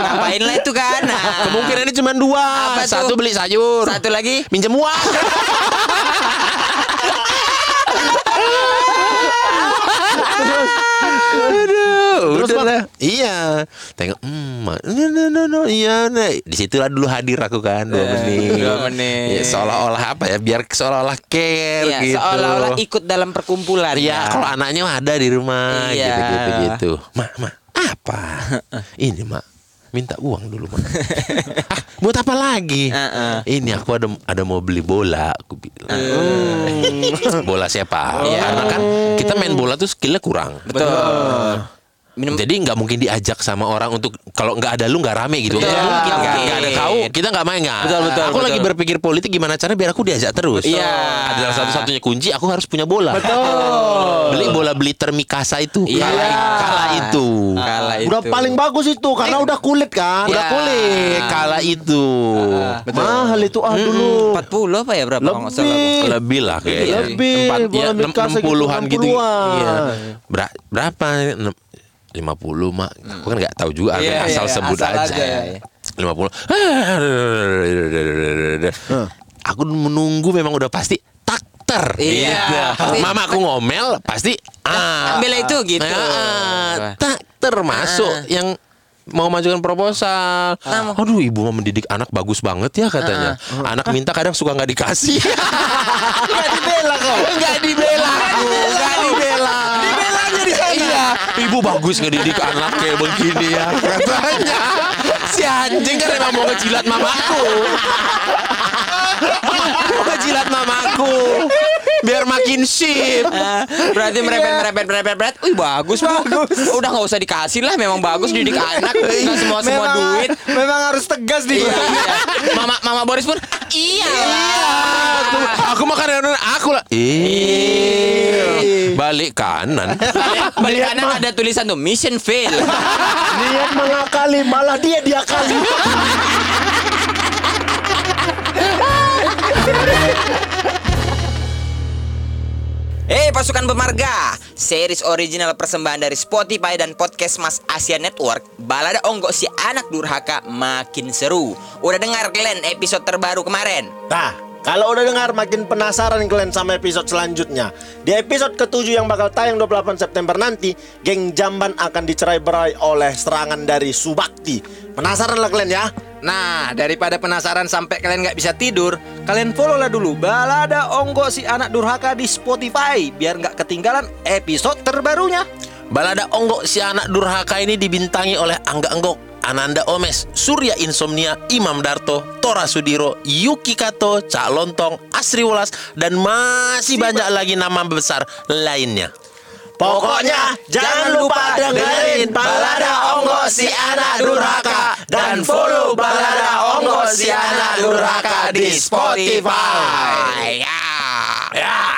Speaker 2: Ngapain lah itu kan? Nah,
Speaker 1: Kemungkinannya cuma dua.
Speaker 2: Apa tuh?
Speaker 1: Satu beli sayur.
Speaker 2: Satu lagi
Speaker 1: Minjem uang. [laughs]
Speaker 4: Terus,
Speaker 1: udah lah. Iya. Tengok, hmm, ma- no, no, no, no, iya, nah. Di situlah dulu hadir aku kan dua menit.
Speaker 2: dua menit.
Speaker 1: Ya, seolah-olah apa ya? Biar seolah-olah care
Speaker 2: Iya,
Speaker 1: gitu.
Speaker 2: seolah-olah ikut dalam perkumpulan.
Speaker 1: Iya, kalau anaknya ada di rumah
Speaker 2: Iya.
Speaker 1: gitu gitu gitu. Mak, mak, apa? [laughs] Ini, Mak. Minta uang dulu, Mak. [laughs] ah, buat apa lagi?
Speaker 2: Heeh.
Speaker 1: Ini aku ada ada mau beli bola, aku bilang. [laughs] bola siapa?
Speaker 2: Iya.
Speaker 1: Karena kan kita main bola tuh skillnya kurang.
Speaker 2: Betul. Minum
Speaker 1: Jadi nggak mungkin diajak sama orang untuk kalau nggak ada lu nggak rame gitu.
Speaker 2: Betul.
Speaker 1: Nggak mungkin nggak
Speaker 2: nggak
Speaker 1: ada kau, kita nggak main nggak.
Speaker 2: Betul, betul,
Speaker 1: Aku
Speaker 2: betul.
Speaker 1: lagi berpikir politik gimana cara biar aku diajak terus.
Speaker 2: Iya.
Speaker 1: Adalah satu-satunya kunci aku harus punya bola.
Speaker 4: Betul.
Speaker 1: Beli bola Blitter Mikasa itu.
Speaker 2: Iya.
Speaker 1: Kala, kala itu.
Speaker 2: Kala itu.
Speaker 4: Udah paling bagus itu karena udah kulit kan.
Speaker 1: Udah
Speaker 2: Iya.
Speaker 1: kulit. Kala itu.
Speaker 4: Mahal itu ah dulu.
Speaker 2: 40 apa ya berapa kalau nggak salah?
Speaker 4: Lebih.
Speaker 1: Lebih lah kayaknya.
Speaker 4: Lebih.
Speaker 1: Empat, ya, enam-
Speaker 4: Mikasa gitu,
Speaker 1: 60-an gitu.
Speaker 4: 60-an.
Speaker 1: Iya. Ber- berapa? Enam- 50 mak. Aku kan nggak tahu juga
Speaker 2: Iya,
Speaker 1: asal
Speaker 2: iya,
Speaker 1: sebut
Speaker 2: asal
Speaker 1: aja.
Speaker 2: aja.
Speaker 1: 50. [laughs] Aku menunggu memang udah pasti takter.
Speaker 2: Iya.
Speaker 1: Gitu. Mama aku ngomel pasti ah.
Speaker 2: Ambil itu gitu.
Speaker 1: Ah, takter masuk yang mau majukan proposal. Aduh, ibu mau mendidik anak bagus banget ya katanya. Anak minta kadang suka nggak dikasih. [laughs] Nggak dibela kau. Nggak dibela. Nggak Ibu bagus ngedidik anak kayak begini ya katanya. Si anjing kan emang mau ngejilat mamaku. [laughs] mau ngejilat mamaku. Biar makin sip. [laughs]
Speaker 2: Ah, berarti merepet merepet merepet merepet. Wih bagus bagus. [laughs] Udah nggak usah dikasih lah. Memang bagus didik anak. Nggak semua semua
Speaker 3: memang,
Speaker 2: duit.
Speaker 3: memang harus tegas di
Speaker 2: Iya, iya. [laughs] Mama Mama Boris pun iya.
Speaker 1: Aku, aku makan yang aku lah. Ih, balik kanan.
Speaker 2: Balik kanan ada tulisan tuh mission fail.
Speaker 4: Niat mengakali malah dia diakali.
Speaker 2: Hei pasukan pemarga Series original persembahan dari Spotify dan podcast Mas Asia Network Balada Onggok si anak durhaka makin seru Udah dengar kalian episode terbaru kemarin?
Speaker 4: Nah, kalau udah dengar makin penasaran kalian sama episode selanjutnya. Di episode ketujuh yang bakal tayang 28 September nanti, geng Jamban akan dicerai berai oleh serangan dari Subakti. Penasaran lah kalian ya?
Speaker 3: Nah, daripada penasaran sampai kalian nggak bisa tidur, kalian follow lah dulu Balada Onggo si anak durhaka di Spotify biar nggak ketinggalan episode terbarunya.
Speaker 1: Balada Onggok si anak durhaka ini dibintangi oleh Angga Enggok, Ananda Omes, Surya Insomnia, Imam Darto, Tora Sudiro, Yuki Kato, Cak Lontong, Asri Wulas, dan masih banyak lagi nama besar lainnya.
Speaker 4: Pokoknya jangan lupa dengerin Balada Onggo si anak durhaka dan follow Balada Onggo si anak durhaka di Spotify.
Speaker 1: Ya. Ya.